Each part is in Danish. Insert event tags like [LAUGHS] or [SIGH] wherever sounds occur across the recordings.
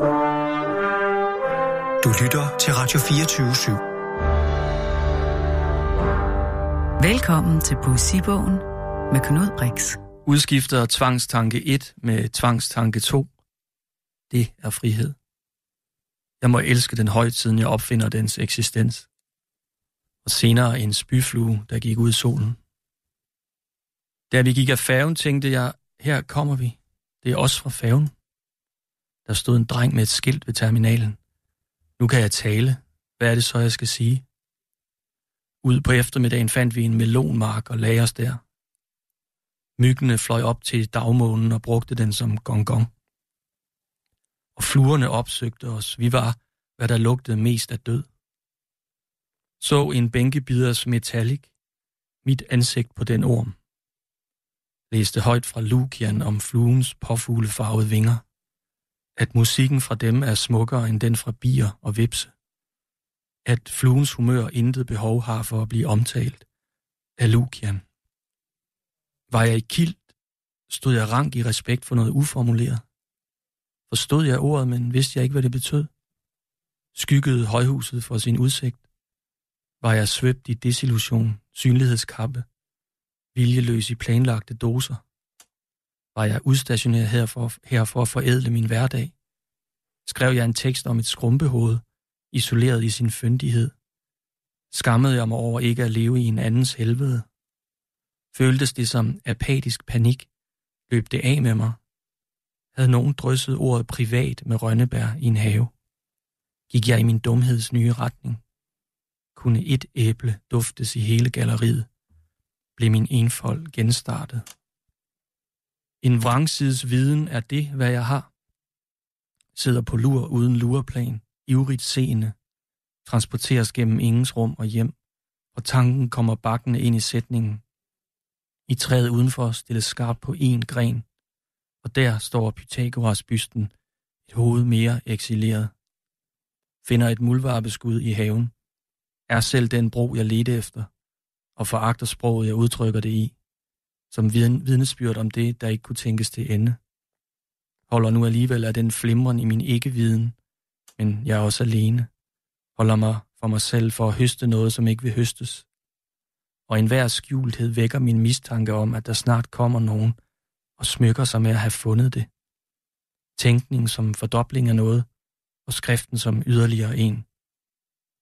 Du lytter til Radio 24 /7. Velkommen til Poesibogen med Knud Brix. Udskifter tvangstanke 1 med tvangstanke 2. Det er frihed. Jeg må elske den højt, siden jeg opfinder dens eksistens. Og senere en spyflue, der gik ud i solen. Da vi gik af færgen, tænkte jeg, her kommer vi. Det er os fra færgen. Der stod en dreng med et skilt ved terminalen. Nu kan jeg tale. Hvad er det så, jeg skal sige? Ud på eftermiddagen fandt vi en melonmark og lagde os der. Myggene fløj op til dagmånen og brugte den som gong-gong. Og fluerne opsøgte os. Vi var, hvad der lugtede mest af død. Så en bænkebiders metallic, mit ansigt på den orm. Læste højt fra Lukian om fluens påfuglefarvede vinger. At musikken fra dem er smukkere end den fra bier og vipse. At fluens humør intet behov har for at blive omtalt af Lukian. Var jeg i kilt, stod jeg rank i respekt for noget uformuleret. Forstod jeg ordet, men vidste jeg ikke, hvad det betød. Skyggede højhuset for sin udsigt. Var jeg svøbt i desillusion, synlighedskappe, viljeløs i planlagte doser. Var jeg udstationeret her for, her for at forædle min hverdag. Skrev jeg en tekst om et skrumpehoved, isoleret i sin fyndighed. Skammede jeg mig over ikke at leve i en andens helvede. Føltes det som apatisk panik, løb det af med mig. Havde nogen drysset ordet privat med rønnebær i en have. Gik jeg i min dumheds nye retning. Kunne et æble duftes i hele galleriet. Blev min enfold genstartet. En vrangsides viden er det, hvad jeg har. Sidder på lur uden lureplan, ivrigt seende, transporteres gennem ingens rum og hjem, og tanken kommer bakkende ind i sætningen. I træet udenfor stilles skarpt på en gren, og der står Pythagoras bysten, et hoved mere eksileret. Finder et muldvarpeskud i haven, er selv den bro, jeg ledte efter, og foragter sproget, jeg udtrykker det i, som vidnesbyrd om det, der ikke kunne tænkes til ende. Holder nu alligevel af den flimren i min ikke-viden, men jeg er også alene. Holder mig for mig selv for at høste noget, som ikke vil høstes. Og enhver skjulthed vækker min mistanke om, at der snart kommer nogen og smykker sig med at have fundet det. Tænkning som fordobling af noget, og skriften som yderligere en.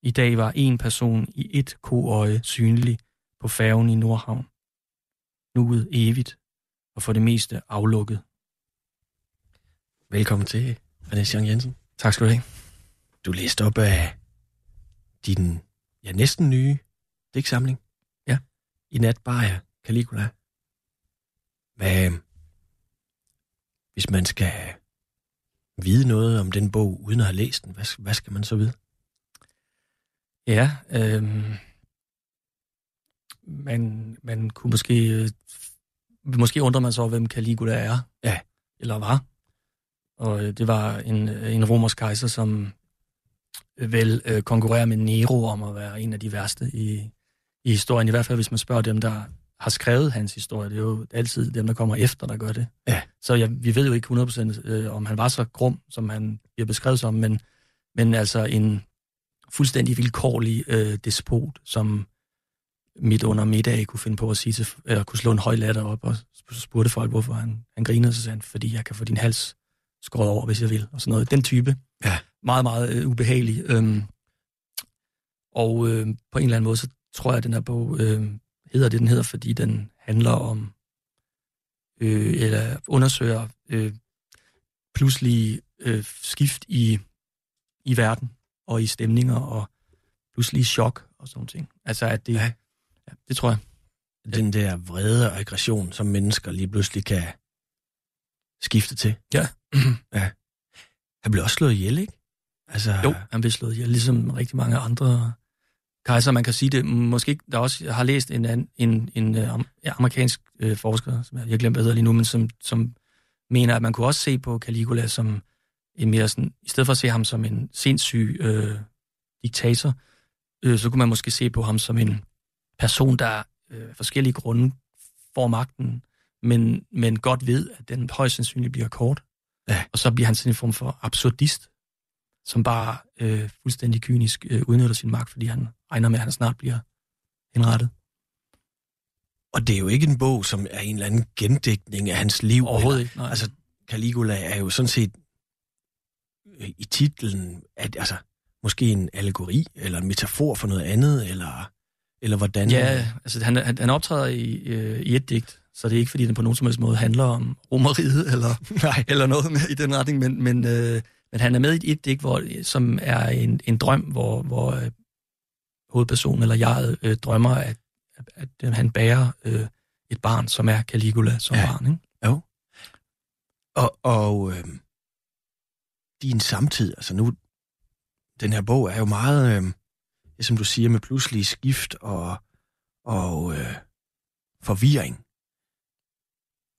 I dag var en person i et koøje synlig på færgen i Nordhavn. Nuet evigt, og for det meste aflukket. Velkommen til, René Jean Jensen. Tak skal du have. Du læste op af din ja, næsten nye digtsamling. Ja. I nat bare jeg, Caligula. Hvad, hvis man skal vide noget om den bog, uden at have læst den, hvad, hvad skal man så vide? Ja, øh, man, man kunne måske, øh, måske undre man sig over, hvem Caligula er. Ja. Eller var. Og øh, det var en, en romersk kejser, som øh, vel øh, konkurrerer med Nero om at være en af de værste i, i historien. I hvert fald, hvis man spørger dem, der har skrevet hans historie. Det er jo altid dem, der kommer efter, der gør det. Ja. Så ja, vi ved jo ikke 100% øh, om han var så grum, som han bliver beskrevet som, men, men altså en fuldstændig vilkårlig øh, despot, som midt under middag kunne finde på at sige til, eller kunne slå en høj latter op og spurgte folk, hvorfor han, han grinede, så sagde han, fordi jeg kan få din hals skåret over, hvis jeg vil, og sådan noget. Den type. Ja. Meget, meget øh, ubehagelig. Øhm, og øh, på en eller anden måde, så tror jeg, at den her bog øh, hedder det, den hedder, fordi den handler om, øh, eller undersøger øh, pludselig øh, skift i, i verden og i stemninger og pludselig chok og sådan ting. Altså, at det, Ja. Ja, det tror jeg. Den der vrede og aggression, som mennesker lige pludselig kan skifte til. Ja. [CLEARS THROAT] ja. Han blev også slået ihjel, ikke? Altså, Jo, han blev slået ihjel, ligesom rigtig mange andre kejser. Man kan sige det, måske ikke- der også jeg har læst en, anden, en, en øh, amerikansk øh, forsker, som jeg, jeg glemmer, hedder lige nu, men som, som mener, at man kunne også se på Caligula som en mere sådan, i stedet for at se ham som en sindssyg øh, diktator, øh, så kunne man måske se på ham som en person, der øh, forskellige grunde får magten, men, men godt ved, at den højst sandsynligt bliver kort. Ja. Og så bliver han sådan en form for absurdist, som bare øh, fuldstændig kynisk øh, udnytter sin magt, fordi han regner med, at han snart bliver henrettet. Og det er jo ikke en bog, som er en eller anden gendækning af hans liv. Overhovedet ikke, nej. Altså, Caligula er jo sådan set øh, i titlen, at, altså, måske en allegori, eller en metafor for noget andet, eller, eller hvordan? Ja, altså han, han, han optræder i, øh, i et digt, så det er ikke, fordi den på nogen som helst måde handler om romeriet, [LAUGHS] eller, [LAUGHS] Nej. eller noget med, i den retning, men, men, øh, men han er med i et digt, hvor, som er en, en drøm, hvor, hvor øh, hovedpersonen eller jeg øh, drømmer, at, at, at han bærer øh, et barn, som er Caligula som Ja. barn. Ikke? Jo. Og, og øh, din samtid, altså nu, den her bog er jo meget, øh, det som du siger, med pludselige skift og, og øh, forvirring.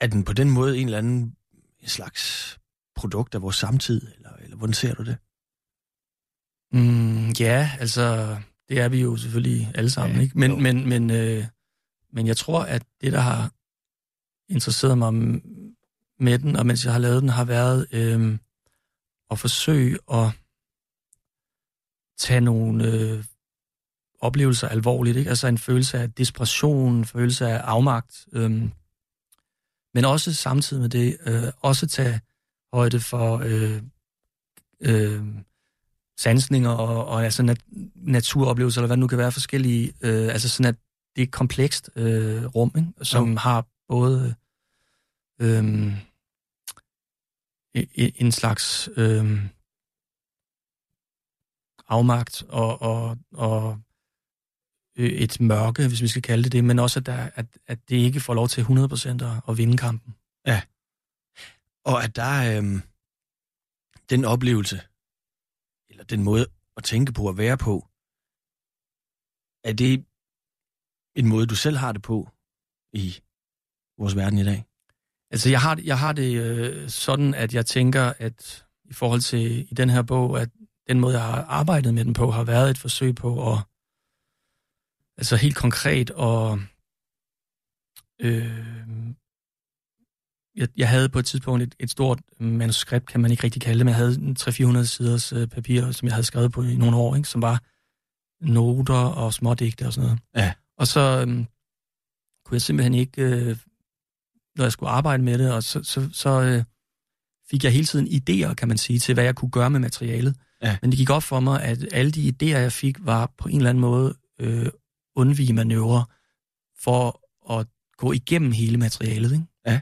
Er den på den måde en eller anden en slags produkt af vores samtid, eller, eller hvordan ser du det? Mm, ja, altså, det er vi jo selvfølgelig alle sammen, Ja, ikke? Men, jo. men, men, øh, men jeg tror, at det, der har interesseret mig med den, og mens jeg har lavet den, har været øh, at forsøge at tage nogle øh, oplevelser alvorligt, ikke? Altså en følelse af desperation, en følelse af afmagt, øh, men også samtidig med det, øh, også tage højde for øh, øh, sansninger og, og altså nat, naturoplevelser, eller hvad det nu kan være, forskellige, øh, altså sådan at det er et komplekst øh, rum, ikke? som Jo. har både øh, e- en slags øh, afmagt og, og, og øh, et mørke, hvis vi skal kalde det det, men også at, der, at, at det ikke får lov til 100% at, at vinde kampen. Og at der er øh, den oplevelse, eller den måde at tænke på og være på, er det en måde, du selv har det på i vores verden i dag? Altså, jeg har, jeg har det øh, sådan, at jeg tænker, at i forhold til i den her bog, at den måde, jeg har arbejdet med den på, har været et forsøg på at, altså helt konkret, og øh, jeg, jeg havde på et tidspunkt et, et stort manuskript, kan man ikke rigtig kalde det, men jeg havde en 300-400 siders øh, papir, som jeg havde skrevet på i nogle år, ikke, som var noter og smådigte og sådan noget. Ja. Og så øh, kunne jeg simpelthen ikke... Øh, når jeg skulle arbejde med det, og så, så, så øh, fik jeg hele tiden idéer, kan man sige, til hvad jeg kunne gøre med materialet. Ja. Men det gik op for mig, at alle de idéer, jeg fik, var på en eller anden måde øh, undvige manøvrer for at gå igennem hele materialet. Ikke? Ja.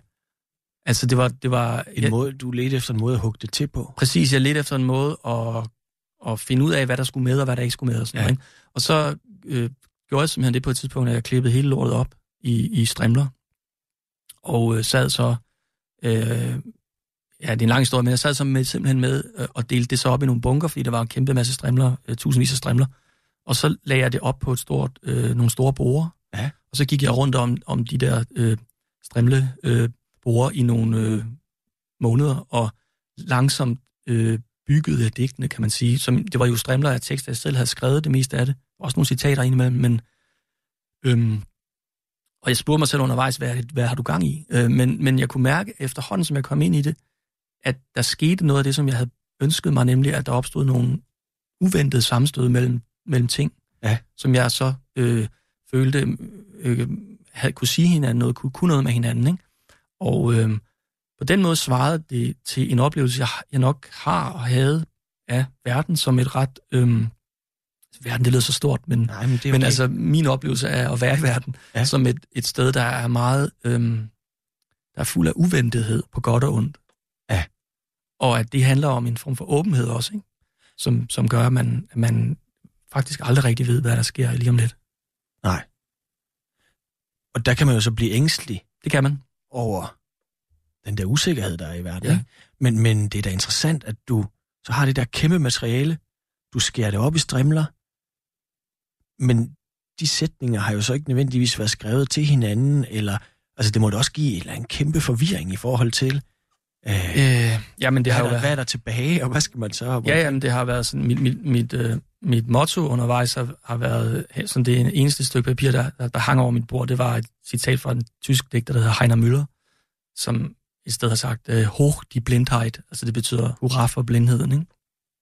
Altså, det var... Det var En jeg, måde, du ledte efter en måde at hugge det til på? Præcis, jeg ledte efter en måde at, at finde ud af, hvad der skulle med, og hvad der ikke skulle med. Og, sådan Ja. noget, ikke? og så øh, gjorde jeg simpelthen det på et tidspunkt, at jeg klippede hele lortet op i, i strimler, og øh, sad så, øh, ja, det er en lang historie, men jeg sad så med, simpelthen med øh, og delte det så op i nogle bunker, fordi der var en kæmpe masse strimler, øh, tusindvis af strimler, og så lagde jeg det op på et stort, øh, nogle store borer, Ja. og så gik jeg rundt om, om de der øh, strimle øh, borer i nogle øh, måneder, og langsomt øh, byggede jeg digtene, kan man sige. Som, det var jo strimler af tekster, jeg selv havde skrevet det meste af det. Også nogle citater indimellem, men... Øhm, og jeg spurgte mig selv undervejs, hvad, hvad har du gang i? Øh, men, men jeg kunne mærke efterhånden, som jeg kom ind i det, at der skete noget af det, som jeg havde ønsket mig, nemlig at der opstod nogle uventede sammenstød mellem, mellem ting, Ja. som jeg så øh, følte øh, havde, kunne sige hinanden noget, kunne, kunne noget med hinanden. Ikke? Og øh, på den måde svarede det til en oplevelse, jeg, jeg nok har og havde af verden som et ret... Øh, verden, det lyder så stort, men, Nej, men det er men okay. altså min oplevelse af at være i verden Ja. som et, et sted, der er meget... Øhm, der er fuld af uventethed på godt og ondt. Ja. Og at det handler om en form for åbenhed også, ikke? Som, som gør, at man, at man faktisk aldrig rigtig ved, hvad der sker lige om lidt. Nej. Og der kan man jo så blive ængstelig Det kan man. over den der usikkerhed, der er i verden. Ja. Ikke? Men, men det er da interessant, at du så har det der kæmpe materiale, du skærer det op i strimler, men de sætninger har jo så ikke nødvendigvis været skrevet til hinanden, eller altså det må da også give en eller anden kæmpe forvirring i forhold til, øh, Øh, jamen, det har hvad, jo der, hvad været... er der tilbage, og hvad skal man så? Ja, jamen, det har været sådan... Mit, mit, mit, øh, mit motto undervejs har, har været... Sådan det eneste stykke papir, der, der, der hang over mit bord, det var et citat fra en tysk digter, der hedder Heiner Müller, som et sted har sagt, øh, hoch die Blindheit, altså det betyder hurra for blindheden, ikke?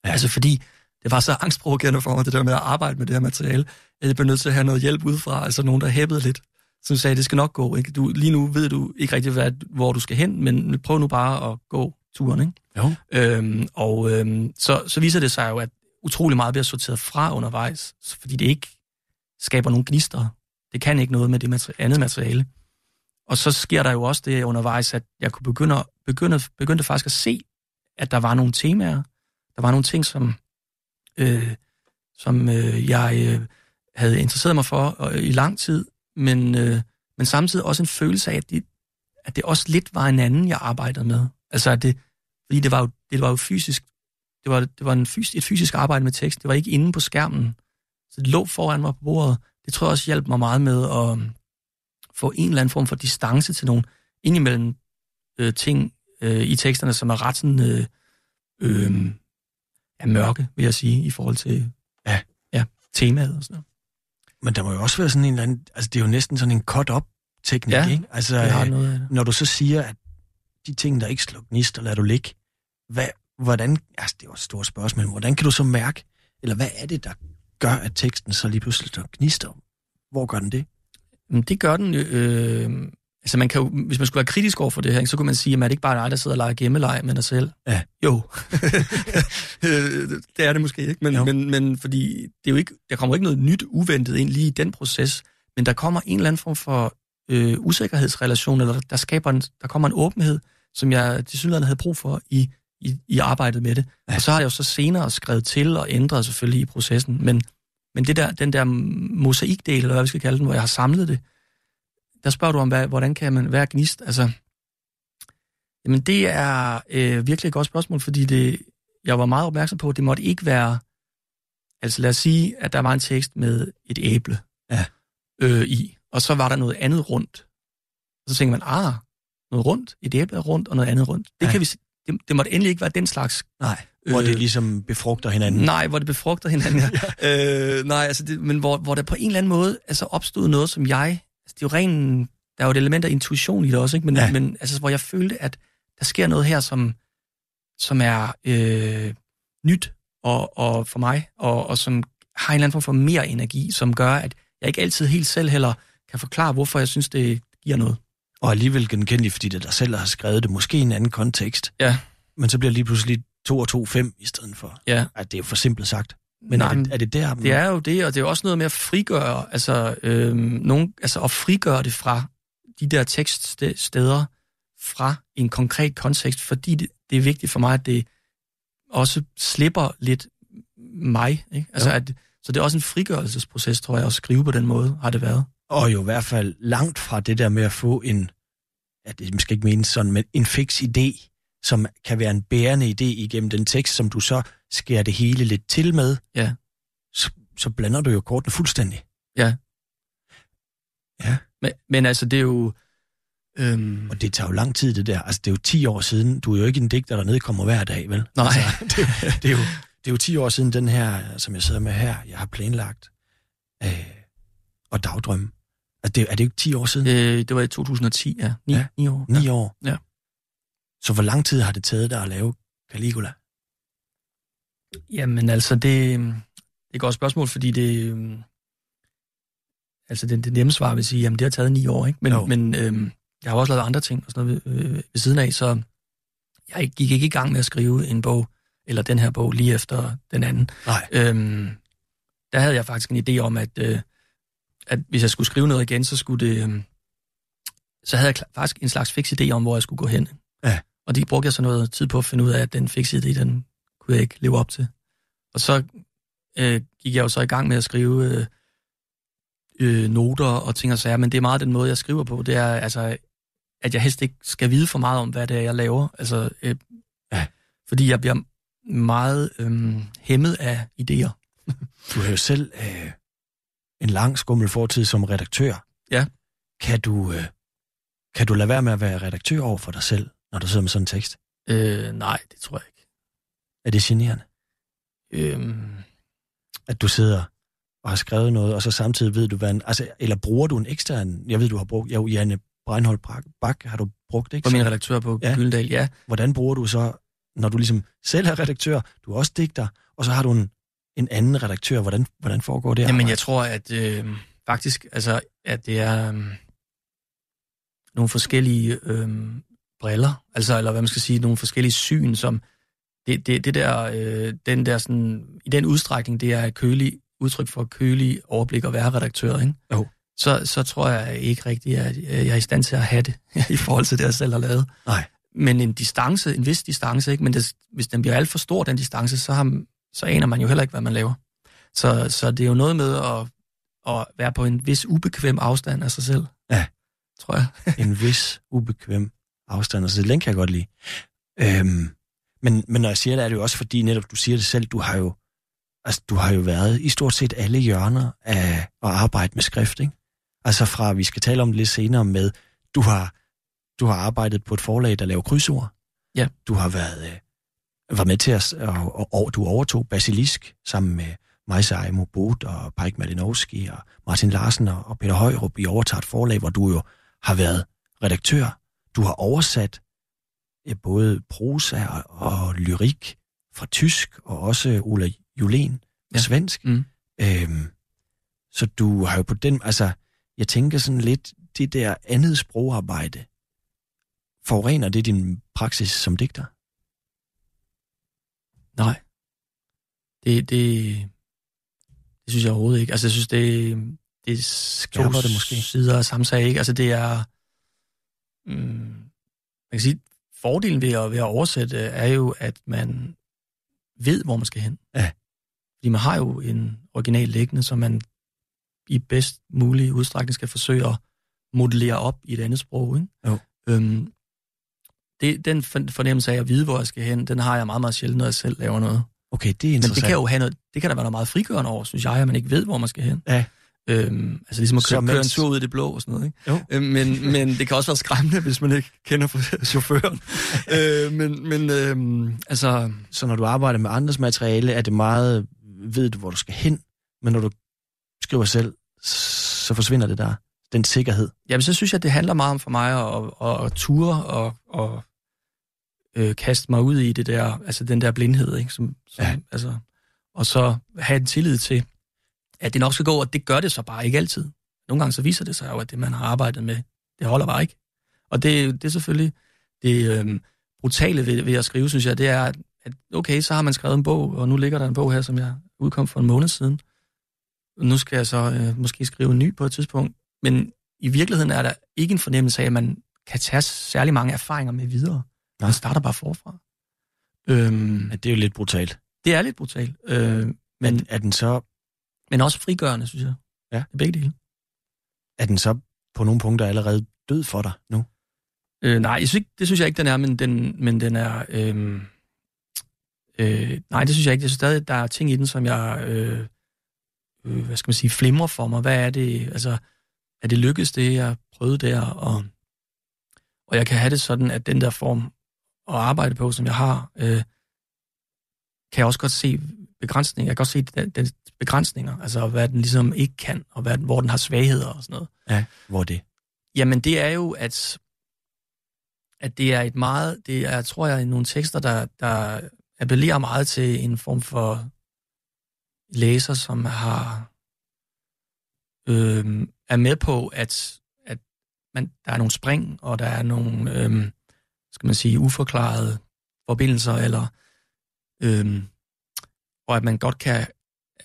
Ja. Altså fordi det var så angstprovokerende for mig, det der med at arbejde med det her materiale, at jeg blev nødt til at have noget hjælp udefra, altså nogen, der hæppede lidt, som sagde, det skal nok gå, ikke? Du, lige nu ved du ikke rigtig, hvad, hvor du skal hen, men prøv nu bare at gå turen, ikke? Jo. Øhm, og øhm, så, så viser det sig jo, at utrolig meget bliver sorteret fra undervejs, fordi det ikke skaber nogen gnister. Det kan ikke noget med det materi- andet materiale. Og så sker der jo også det undervejs, at jeg kunne begynde, begynde, begyndte faktisk at se, at der var nogle temaer, der var nogle ting, som, øh, som øh, jeg øh, havde interesseret mig for øh, i lang tid, men, øh, men samtidig også en følelse af, at det, at det også lidt var en anden, jeg arbejdede med. Altså, at det, fordi det var jo, det var jo fysisk, det var, det var en fys, et fysisk arbejde med tekst. Det var ikke inde på skærmen. Så det lå foran mig på bordet. Det tror jeg også hjalp mig meget med at få en eller anden form for distance til nogle indimellem øh, ting øh, i teksterne, som er ret sådan, øh, øh, er mørke, vil jeg sige, i forhold til Ja. Ja, temaet og sådan noget. Men der må jo også være sådan en eller anden... Altså, det er jo næsten sådan en cut-up-teknik, Ja, ikke? Altså, øh, noget af det. når du så siger, at de ting, der ikke slår gnister, lader du ligge, hvad, hvordan... Altså, det er jo et stort spørgsmål. men Hvordan kan du så mærke, eller hvad er det, der gør, at teksten så lige pludselig slår gnister? Hvor gør den det? Det gør den. Øh, altså man kan jo, hvis man skulle være kritisk over for det her, ikke, så kunne man sige, at er det ikke bare dig, der sidder og leger gemmeleje med dig selv? Ja. Jo. [LAUGHS] Det er det måske ikke, men, Jo. men, men fordi det er jo ikke, der kommer ikke noget nyt uventet ind lige i den proces, men der kommer en eller anden form for øh, usikkerhedsrelation, eller der, skaber en, der kommer en åbenhed, som jeg til synligheden havde brug for i, i, i arbejdet med det. Ja. Og så har jeg jo så senere skrevet til og ændret selvfølgelig i processen, men, men det der, den der mosaikdel, eller hvad vi skal kalde den, hvor jeg har samlet det, der spørger du om, hvad, hvordan kan man være gnist? Altså, jamen det er øh, virkelig et godt spørgsmål, fordi det, jeg var meget opmærksom på, at det måtte ikke være, altså lad os sige, at der var en tekst med et æble Ja. øh, i, og så var der noget andet rundt. Og så tænker man, ah, noget rundt, et æble er rundt, og noget andet rundt. Det, Ja. kan vi, det, det måtte endelig ikke være den slags Nej. Hvor Øh, det ligesom befrugter hinanden. Nej, hvor det befrugter hinanden. [LAUGHS] Ja. øh, nej, altså det, men hvor, hvor der på en eller anden måde altså opstod noget, som jeg... Altså det er jo ren... Der er jo et element af intuition i det også, ikke? Men, Ja. ja. men altså, hvor jeg følte, at der sker noget her, som, som er øh, nyt og, og for mig, og, og som har en eller anden form for mere energi, som gør, at jeg ikke altid helt selv heller kan forklare, hvorfor jeg synes, det giver noget. Og alligevel genkendeligt, fordi det er dig selv, der har skrevet det. Måske i en anden kontekst. Ja. Men så bliver det lige pludselig 2 og 2 5 i stedet for. Ja. Ej, det er jo for simpelt sagt. Men Nej, er, det, er det der... Det er jo det, og det er også noget med at frigøre, altså, øhm, nogen, altså at frigøre det fra de der tekststeder fra en konkret kontekst, fordi det, det er vigtigt for mig, at det også slipper lidt mig. Ikke? Altså, Jo. at, så det er også en frigørelsesproces, tror jeg, at skrive på den måde, har det været. Og jo i hvert fald langt fra det der med at få en, ja, det måske ikke menes sådan, men en fix idé, som kan være en bærende idé igennem den tekst, som du så skærer det hele lidt til med. Ja. Så, så blander du jo kortene fuldstændig. Men, men altså, det er jo... Øhm, Og det tager jo lang tid, det der. Altså, det er jo 10 år siden. Du er jo ikke en digter, der nedkommer hver dag, vel? Nej. Altså, det, er jo- det, er jo, det er jo 10 år siden den her, som jeg sidder med her, jeg har planlagt. Øh, og dagdrømme. Altså, det, er det ikke 10 år siden? øh, det var i 2010, ja. Ni, Ja. ja. ni år. 9 ja. år? Ja. Så hvor lang tid har det taget dig at lave Caligula? Jamen altså, det, det er et godt spørgsmål, fordi det... øhm, Altså, det, det nemme svar vil sige, jamen det har taget ni år, ikke? Men, men øhm, jeg har også lavet andre ting og sådan noget ved, øh, ved siden af, så jeg gik ikke i gang med at skrive en bog, eller den her bog, lige efter den anden. Nej. Øhm, der havde jeg faktisk en idé om, at, øh, at hvis jeg skulle skrive noget igen, så skulle det... Øh, så havde jeg faktisk en slags fix idé om, hvor jeg skulle gå hen. Ja. Og det brugte jeg så noget tid på at finde ud af, at den fikse idé, den kunne jeg ikke leve op til. Og så øh, gik jeg jo så i gang med at skrive øh, øh, noter og ting og sager, men det er meget den måde, jeg skriver på. Det er altså, at jeg helst ikke skal vide for meget om, hvad det er, jeg laver. Altså, øh, Ja. Fordi jeg bliver meget øh, hæmmet af idéer. Du har jo selv øh, en lang skummel fortid som redaktør. Ja. Kan du, øh, kan du lade være med at være redaktør over for dig selv, når du sidder med sådan en tekst? Øh, nej, det tror jeg ikke. Er det generende, Øhm, at du sidder og har skrevet noget, og så samtidig ved du, hvad en, altså, eller bruger du en ekstern, jeg ved, du har brugt, jo, Janne Breinholt Bak, har du brugt, ikke? På min redaktør på ja. Gyldendal, ja. hvordan bruger du så, når du ligesom selv er redaktør, du er også digter, og så har du en, en anden redaktør, hvordan, hvordan foregår det Jamen, jeg tror, at øh, faktisk, altså, at det er øh, nogle forskellige øh, briller, altså, eller hvad man skal sige, nogle forskellige syn, som det, det, det der, øh, den der sådan, i den udstrækning, det er et kølig, udtryk for kølig overblik at være redaktør, ikke? Jo. Så, så tror jeg ikke rigtigt, at jeg er i stand til at have det [LAUGHS] i forhold til det, jeg selv har lavet. Nej. Men en distance, en vis distance, ikke? Men det, hvis den bliver alt for stor, den distance, så, har, så aner man jo heller ikke, hvad man laver. Så, så det er jo noget med at, at være på en vis ubekvem afstand af sig selv. Ja. Tror jeg. [LAUGHS] en vis ubekvem afstand, så den kan jeg godt lide. Øhm, men, men når jeg siger det, er det jo også fordi, netop du siger det selv, du har jo, altså, du har jo været i stort set alle hjørner af at arbejde med skrift, ikke? Altså fra, vi skal tale om det lidt senere med, du har, du har arbejdet på et forlag, der laver krydsord. Ja. Du har været, øh, var med til at, og, og, du overtog Basilisk sammen med Majsa Boot og Pike Malinowski og Martin Larsen og, og Peter Højrup i overtaget forlag, hvor du jo har været redaktør. Du har oversat ja, både prosa og, og lyrik fra tysk, og også Ola Julen på Ja. svensk. Mm. Øhm, så du har jo på den, altså, jeg tænker sådan lidt, det der andet sprogarbejde, forurener det din praksis som digter? Nej. Det, det, det synes jeg overhovedet ikke. Altså, jeg synes, det, det er Skærper det måske? sider af samme sag, ikke? Altså, det er... Mm, man kan sige, fordelen ved at, ved at oversætte er jo, at man ved, hvor man skal hen. Ja. Fordi man har jo en original liggende, som man i bedst mulig udstrækning skal forsøge at modellere op i et andet sprog. Ikke? Jo. Øhm, det, den for- fornemmelse af at vide, hvor jeg skal hen, den har jeg meget, meget sjældent, når jeg selv laver noget. Okay, det er Men interessant. det kan jo have noget, det kan der være noget meget frigørende over, synes jeg, at man ikke ved, hvor man skal hen. Ja. Øhm, altså ligesom at køre, køre en mens- tur ud i det blå og sådan noget. Ikke? Jo. Øhm, men, men det kan også være skræmmende, hvis man ikke kender [LAUGHS] chaufføren. [LAUGHS] øh, men men øhm, altså, Så når du arbejder med andres materiale, er det meget, ved du, hvor du skal hen, men når du skriver selv, så forsvinder det der, den sikkerhed. jamen, så synes jeg, det handler meget om for mig at, at, at ture og, og øh, kaste mig ud i det der, altså den der blindhed, ikke? Som, som, Ja. altså, og så have en tillid til, at det nok skal gå, og det gør det så bare ikke altid. Nogle gange så viser det sig jo, at det, man har arbejdet med, det holder bare ikke. Og det, det er selvfølgelig det øhm, brutale ved, ved at skrive, synes jeg, det er, at at okay, så har man skrevet en bog, og nu ligger der en bog her, som jeg udkom for en måned siden. Nu skal jeg så øh, måske skrive en ny på et tidspunkt. Men i virkeligheden er der ikke en fornemmelse af, at man kan tage særlig mange erfaringer med videre. Nej. Man starter bare forfra. Øhm, Ja, det er jo lidt brutalt. det er lidt brutalt. Øh, men, Men er den så, men også frigørende, synes jeg. Ja. Det er begge dele. er den så på nogle punkter allerede død for dig nu? Øh, nej, jeg synes ikke, det synes jeg ikke, den er, men den, men den er... Øh, øh, nej, det synes jeg ikke. Jeg synes stadig, der er ting i den, som jeg... Øh, øh, hvad skal man sige, flimrer for mig. Hvad er det? Altså, er det lykkedes, det jeg prøvede der? Og, og jeg kan have det sådan, at den der form at arbejde på, som jeg har, øh, kan jeg også godt se begrænsninger. Jeg kan godt se den, den begrænsninger, altså hvad den ligesom ikke kan, og hvad, hvor den har svagheder og sådan noget. Ja, hvor det? Jamen, det er jo, at, at det er et meget, det er, tror jeg, nogle tekster, der, der appellerer meget til en form for læser, som har øh, er med på, at, at man, der er nogle spring, og der er nogle, øh, skal man sige, uforklarede forbindelser, eller øh, og at man godt kan,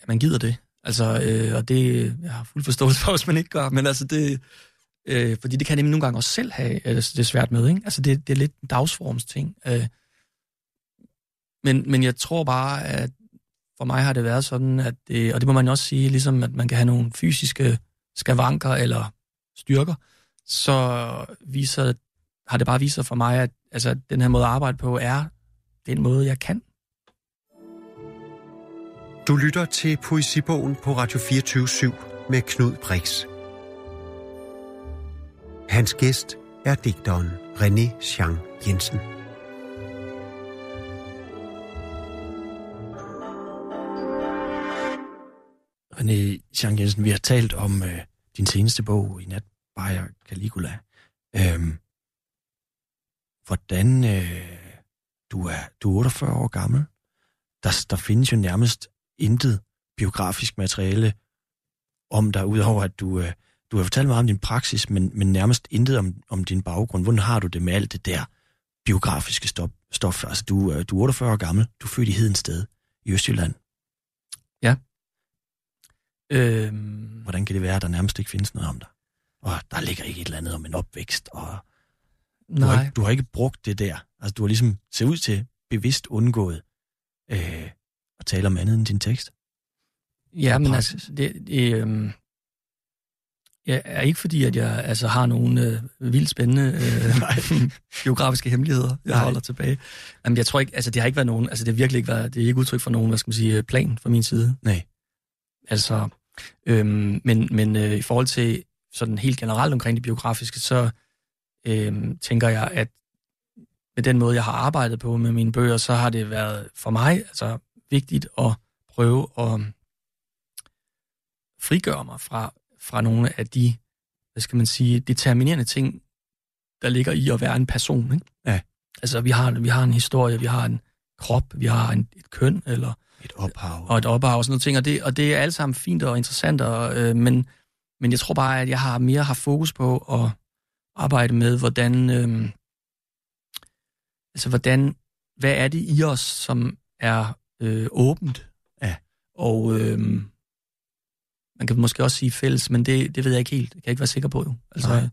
at man gider det. Altså, øh, og det, jeg har fuld forståelse for, hvis man ikke gør, men altså det, Øh, fordi det kan nemlig nogle gange også selv have øh, det svært med. Ikke? Altså det, det er lidt en dagsformsting. Øh, men, men jeg tror bare, at for mig har det været sådan, at det, og det må man jo også sige, ligesom at man kan have nogle fysiske skavanker eller styrker, så viser, har det bare vist sig for mig, at altså, den her måde at arbejde på er den måde, jeg kan. Du lytter til Poesibogen på Radio 24 med Knud Brix. Hans gæst er digteren René Chang Jensen. René Jean Jensen, vi har talt om øh, din seneste bog i nat, Bayer Caligula. Øhm, hvordan øh, du, er, du er 48 år gammel. Der, der findes jo nærmest intet biografisk materiale om dig, udover at du, øh, du har fortalt meget om din praksis, men, men nærmest intet om, om din baggrund. Hvordan har du det med alt det der biografiske stof? stof? Altså, du, øh, du er 48 år gammel, du er født i Hedensted i Østjylland. Ja. Øhm, Hvordan kan det være, at der nærmest ikke findes noget om dig? Og der ligger ikke et eller andet om en opvækst, og du har, nej. ikke, du har ikke brugt det der. Altså, du har ligesom set ud til bevidst undgået øh, at tale om andet end din tekst. Ja, men altså, det, det øhm, ja, er ikke fordi, at jeg altså, har nogle øh, vildt spændende øh, [LAUGHS] [LAUGHS] biografiske hemmeligheder, jeg Nej. holder tilbage. Jamen, jeg tror ikke, altså det har ikke været nogen, altså det har virkelig ikke været, det er ikke udtryk for nogen, hvad skal man sige, øh, plan fra min side. Nej. Altså, øhm, men, men øh, i forhold til sådan helt generelt omkring det biografiske, så øhm, tænker jeg, at med den måde, jeg har arbejdet på med mine bøger, så har det været for mig altså, vigtigt at prøve at frigøre mig fra, fra nogle af de, hvad skal man sige, determinerende ting, der ligger i at være en person. Ikke? Ja. Altså, vi har, vi har en historie, vi har en krop, vi har en, et køn, eller Et ophav. og et ophav og sådan noget ting, og det, og det er alt sammen fint og interessant, og, øh, men, men jeg tror bare, at jeg har mere haft fokus på at arbejde med, hvordan, øh, altså hvordan, hvad er det i os, som er øh, åbent? Ja. Og øh, man kan måske også sige fælles, men det, det ved jeg ikke helt. Det kan jeg ikke være sikker på, jo. Altså, Nej.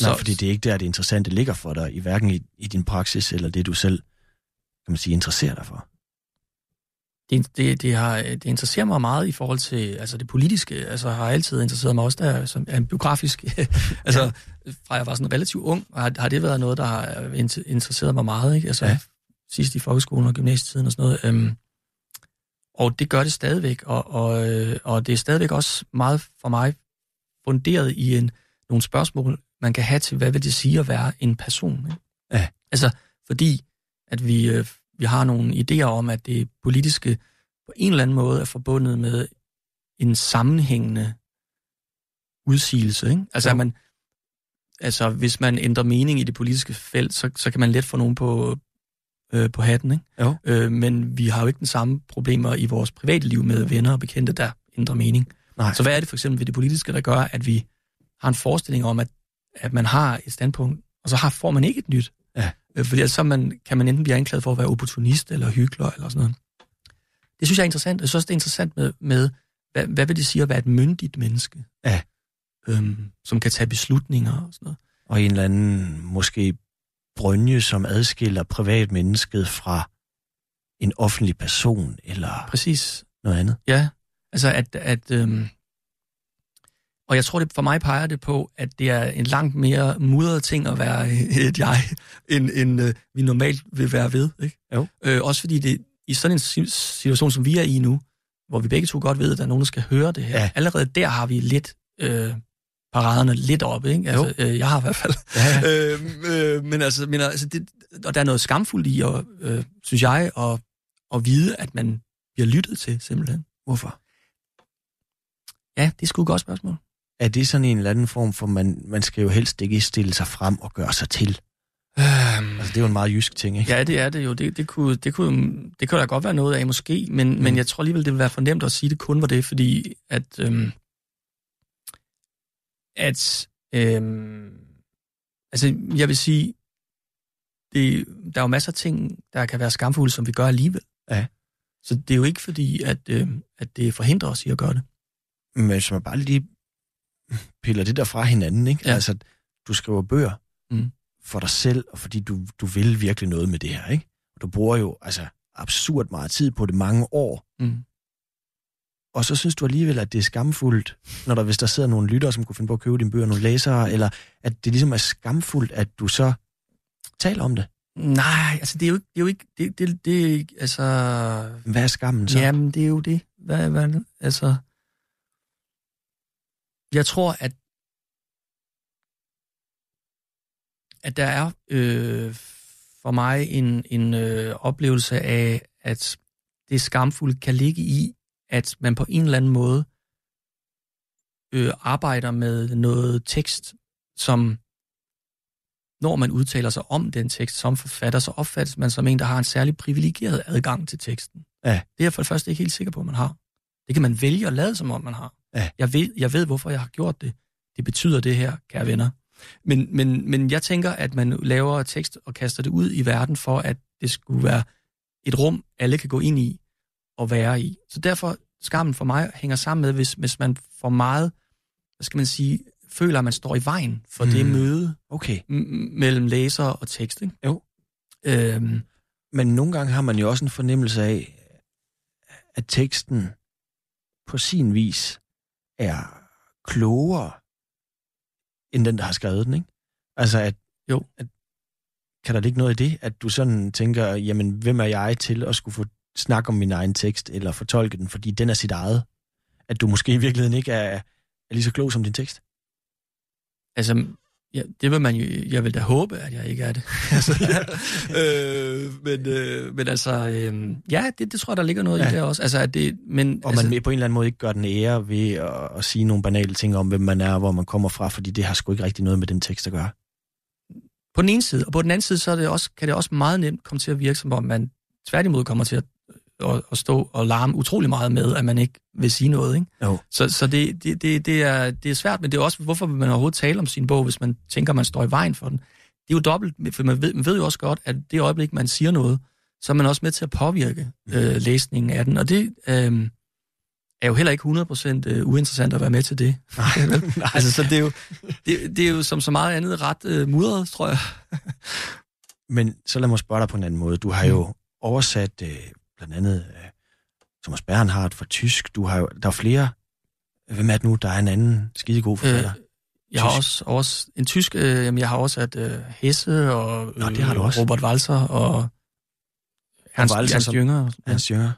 Nej, fordi det er ikke der, det interessante ligger for dig, i hverken i, i din praksis, eller det, du selv, kan man sige, interesserer dig for. Det, det, det, har, det interesserer mig meget i forhold til altså det politiske. Altså har altid interesseret mig også, der er, som er en biografisk. [LAUGHS] altså ja. fra jeg var sådan relativt ung, har, har det været noget, der har inter- interesseret mig meget. Ikke? Altså Ja. ja. sidst i folkeskolen og gymnasietiden og sådan noget. Øhm, og det gør det stadigvæk, og, og, øh, og det er stadigvæk også meget for mig funderet i en, nogle spørgsmål, man kan have til, hvad vil det sige at være en person. Ikke? Ja. Altså, fordi at vi, øh, vi har nogle idéer om, at det politiske på en eller anden måde er forbundet med en sammenhængende udsigelse. Ikke? Altså, Jo. at man, altså, hvis man ændrer mening i det politiske felt, så, så kan man let få nogen på, øh, på hatten. Ikke? Jo. Øh, men vi har jo ikke den samme problemer i vores private liv med venner og bekendte, der ændrer mening. Nej. Så hvad er det for eksempel ved det politiske, der gør, at vi har en forestilling om, at, at man har et standpunkt, og så har, får man ikke et nyt? Øh, Fordi ellers så man, kan man enten blive anklaget for at være opportunist eller hyggelig eller sådan noget. Det synes jeg er interessant. Jeg synes også, det er interessant med, med hvad, hvad vil det sige at være et myndigt menneske? Ja. Øhm, som kan tage beslutninger og sådan noget. Og en eller anden, måske brønje, som adskiller privatmennesket fra en offentlig person, eller Præcis. noget andet. Ja, altså at, at øhm, og jeg tror, det for mig peger det på, at det er en langt mere mudret ting at være [LAUGHS] et jeg, end, end øh, vi normalt vil være ved. Ikke? Jo. Øh, også fordi det i sådan en si- situation, som vi er i nu, hvor vi begge to godt ved, at der er nogen, der skal høre det her. Ja. Allerede der har vi lidt øh, paraderne lidt oppe. Ikke? Altså, øh, jeg har i hvert fald. Ja, ja. [LAUGHS] øh, øh, men altså, men altså det, og der er noget skamfuldt i, at, øh, synes jeg, at, at vide, at man bliver lyttet til, simpelthen. Hvorfor? Ja, det er sgu et godt spørgsmål. Er det sådan en eller anden form for, man, man skal jo helst ikke stille sig frem og gøre sig til? Øhm, Altså, det er jo en meget jysk ting, ikke? ja, det er det jo. Det, det, kunne, det, kunne, det kunne der godt være noget af, måske, men, mm. men jeg tror alligevel, det ville være for nemt at sige, det kun var det, fordi at, øhm, at øhm, altså, jeg vil sige, det, der er jo masser af ting, der kan være skamfulde, som vi gør alligevel. Ja. Så det er jo ikke fordi, at, øhm, at det forhindrer os i at gøre det. Men hvis man bare lige piller det der fra hinanden, ikke? Ja. Altså, du skriver bøger Mm. for dig selv, og fordi du, du vil virkelig noget med det her, ikke? Du bruger jo altså absurd meget tid på det mange år, Mm. og så synes du alligevel, at det er skamfuldt, når der, hvis der sidder nogle lyttere, som kunne finde på at købe dine bøger, nogle læsere, eller at det ligesom er skamfuldt, at du så taler om det. Nej, altså det er jo ikke, det er jo ikke, det, det, det altså, Hvad er skammen så? Jamen, det er jo det. Hvad, hvad, altså, jeg tror, at, at der er øh, for mig en, en øh, oplevelse af, at det skamfulde kan ligge i, at man på en eller anden måde øh, arbejder med noget tekst, som når man udtaler sig om den tekst som forfatter, så opfattes man som en, der har en særlig privilegeret adgang til teksten. Ja. Det er jeg for det første ikke helt sikker på, at man har. Det kan man vælge at lade, som om man har. Ja. Jeg, ved, jeg ved, hvorfor jeg har gjort det. Det betyder det her, kære venner. Men, men, men jeg tænker, at man laver tekst og kaster det ud i verden, for at det skulle være et rum, alle kan gå ind i og være i. Så derfor, skammen for mig hænger sammen med, hvis, hvis man for meget, hvad skal man sige, føler, at man står i vejen for mm. det møde Okay. mellem læser og tekst. Ikke? Jo. Øhm, Men nogle gange har man jo også en fornemmelse af, at teksten på sin vis er klogere end den, der har skrevet den, ikke? Altså, at, Jo. At, kan der ligge noget i det, at du sådan tænker, jamen, hvem er jeg til at skulle få snak om min egen tekst, eller fortolke den, fordi den er sit eget? At du måske i virkeligheden ikke er, er lige så klog som din tekst? altså, ja, det vil man jo, jeg vil da håbe, at jeg ikke er det. [LAUGHS] altså, øh, men, øh, men altså, øh, ja, det, det tror jeg, der ligger noget ja. I det også. Altså, at det, men, Og altså, man på en eller anden måde ikke gør den ære ved at, at sige nogle banale ting om, hvem man er, og hvor man kommer fra, fordi det har sgu ikke rigtig noget med den tekst at gøre. På den ene side, og på den anden side, så er det også, kan det også meget nemt komme til at virke, som om man tværtimod kommer til at, at, at stå og larme utrolig meget med, at man ikke vil sige noget. Ikke? Jo. Så, så det, det, det, det, er, det er svært, men det er også, hvorfor vil man overhovedet tale om sin bog, hvis man tænker, man står i vejen for den. Det er jo dobbelt, for man ved, man ved jo også godt, at det øjeblik, man siger noget, så er man også med til at påvirke øh, læsningen af den, og det øh, er jo heller ikke 100% øh, uinteressant at være med til det. [LAUGHS] Nej, Nej. Altså, så det er, jo, det, det er jo som så meget andet ret øh, mudret, tror jeg. Men så lad mig spørge dig på en anden måde. Du har jo oversat øh, blandt andet øh, Thomas Bernhardt fra tysk. Du har jo, der er flere. Hvem er det nu, der er en anden skidegod forfatter? Øh, Jeg har også, også en tysk, øh, jamen jeg har også at øh, Hesse og øh, Nå, det har du også. Robert Walser og Ernst, Walser, som- Jünger. Ja. Hans Jønger.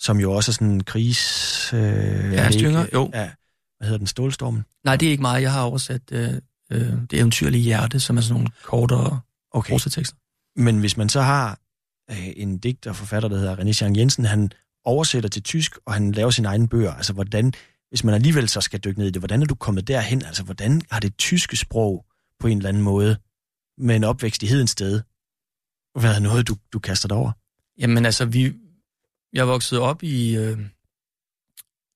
Som jo også er sådan en krigs... Øh, ja, Ernst Jünger, jo. Ja, hvad hedder den? Stålstormen? Nej, det er ikke mig. Jeg har oversat øh, øh, Det eventyrlige hjerte, som er sådan nogle kortere Okay. prosatekster. Men hvis man så har øh, en digter og forfatter, der hedder René Jean Jensen, han oversætter til tysk, og han laver sine egne bøger. Altså, hvordan, hvis man alligevel så skal dykke ned i det, hvordan er du kommet derhen? Altså, hvordan har det tyske sprog på en eller anden måde, med en opvækst i Hedensted, været noget, du, du kaster dig over? Jamen altså, vi, jeg voksede op i, øh,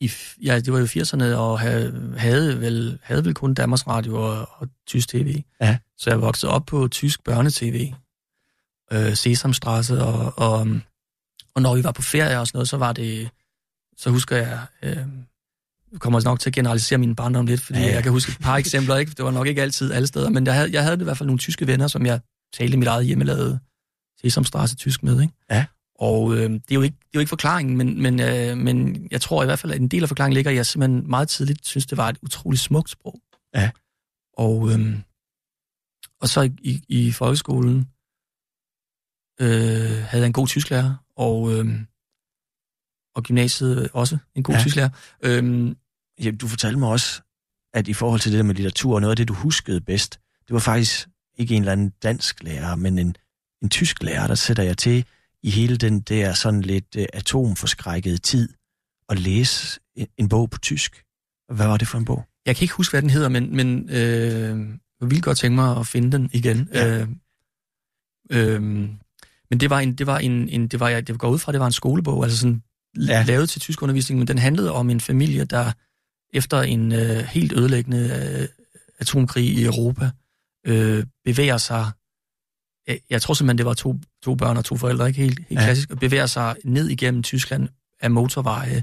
i ja, det var jo 80'erne, og havde, havde, vel, havde vel kun Danmarks Radio og, og tysk tv. Ja. Så jeg voksede op på tysk børnetv, øh, Sesamstrasse, og, og, og når vi var på ferie og sådan noget, så var det, så husker jeg, øh, jeg kommer nok til at generalisere min barndom lidt, fordi Ja, ja, jeg kan huske et par eksempler, ikke? det var nok ikke altid alle steder, men jeg havde, jeg havde i hvert fald nogle tyske venner, som jeg talte mit eget hjemmelavede Sesamstrasse tysk med, ikke? Ja. Og øh, det, er jo ikke, det er jo ikke forklaringen, men, men, øh, men jeg tror i hvert fald, at en del af forklaringen ligger at jeg simpelthen meget tidligt synes, det var et utroligt smukt sprog. Ja. Og, øh, og så i, i, i folkeskolen øh, havde en god tysklærer, og, øh, og gymnasiet også en god Ja. tysklærer. Øh, Ja, du fortalte mig også, at i forhold til det der med litteratur, noget af det, du huskede bedst, det var faktisk ikke en eller anden dansk lærer, men en, en tysk lærer, der sætter jeg til i hele den der sådan lidt uh, atomforskrækkede tid at læse en, en bog på tysk. Hvad var det for en bog? Jeg kan ikke huske, hvad den hedder, men, men øh, jeg ville godt tænke mig at finde den igen. Ja. Øh, øh, men det var en, det var en, en det var jeg, det går ud fra, det var en skolebog, altså sådan Ja. lavet til tysk undervisning, men den handlede om en familie, der efter en øh, helt ødelæggende øh, atomkrig i Europa øh, bevæger sig, jeg, jeg tror simpelthen, det var to, to børn og to forældre, ikke helt, helt Ja. klassisk, og bevæger sig ned igennem Tyskland af motorveje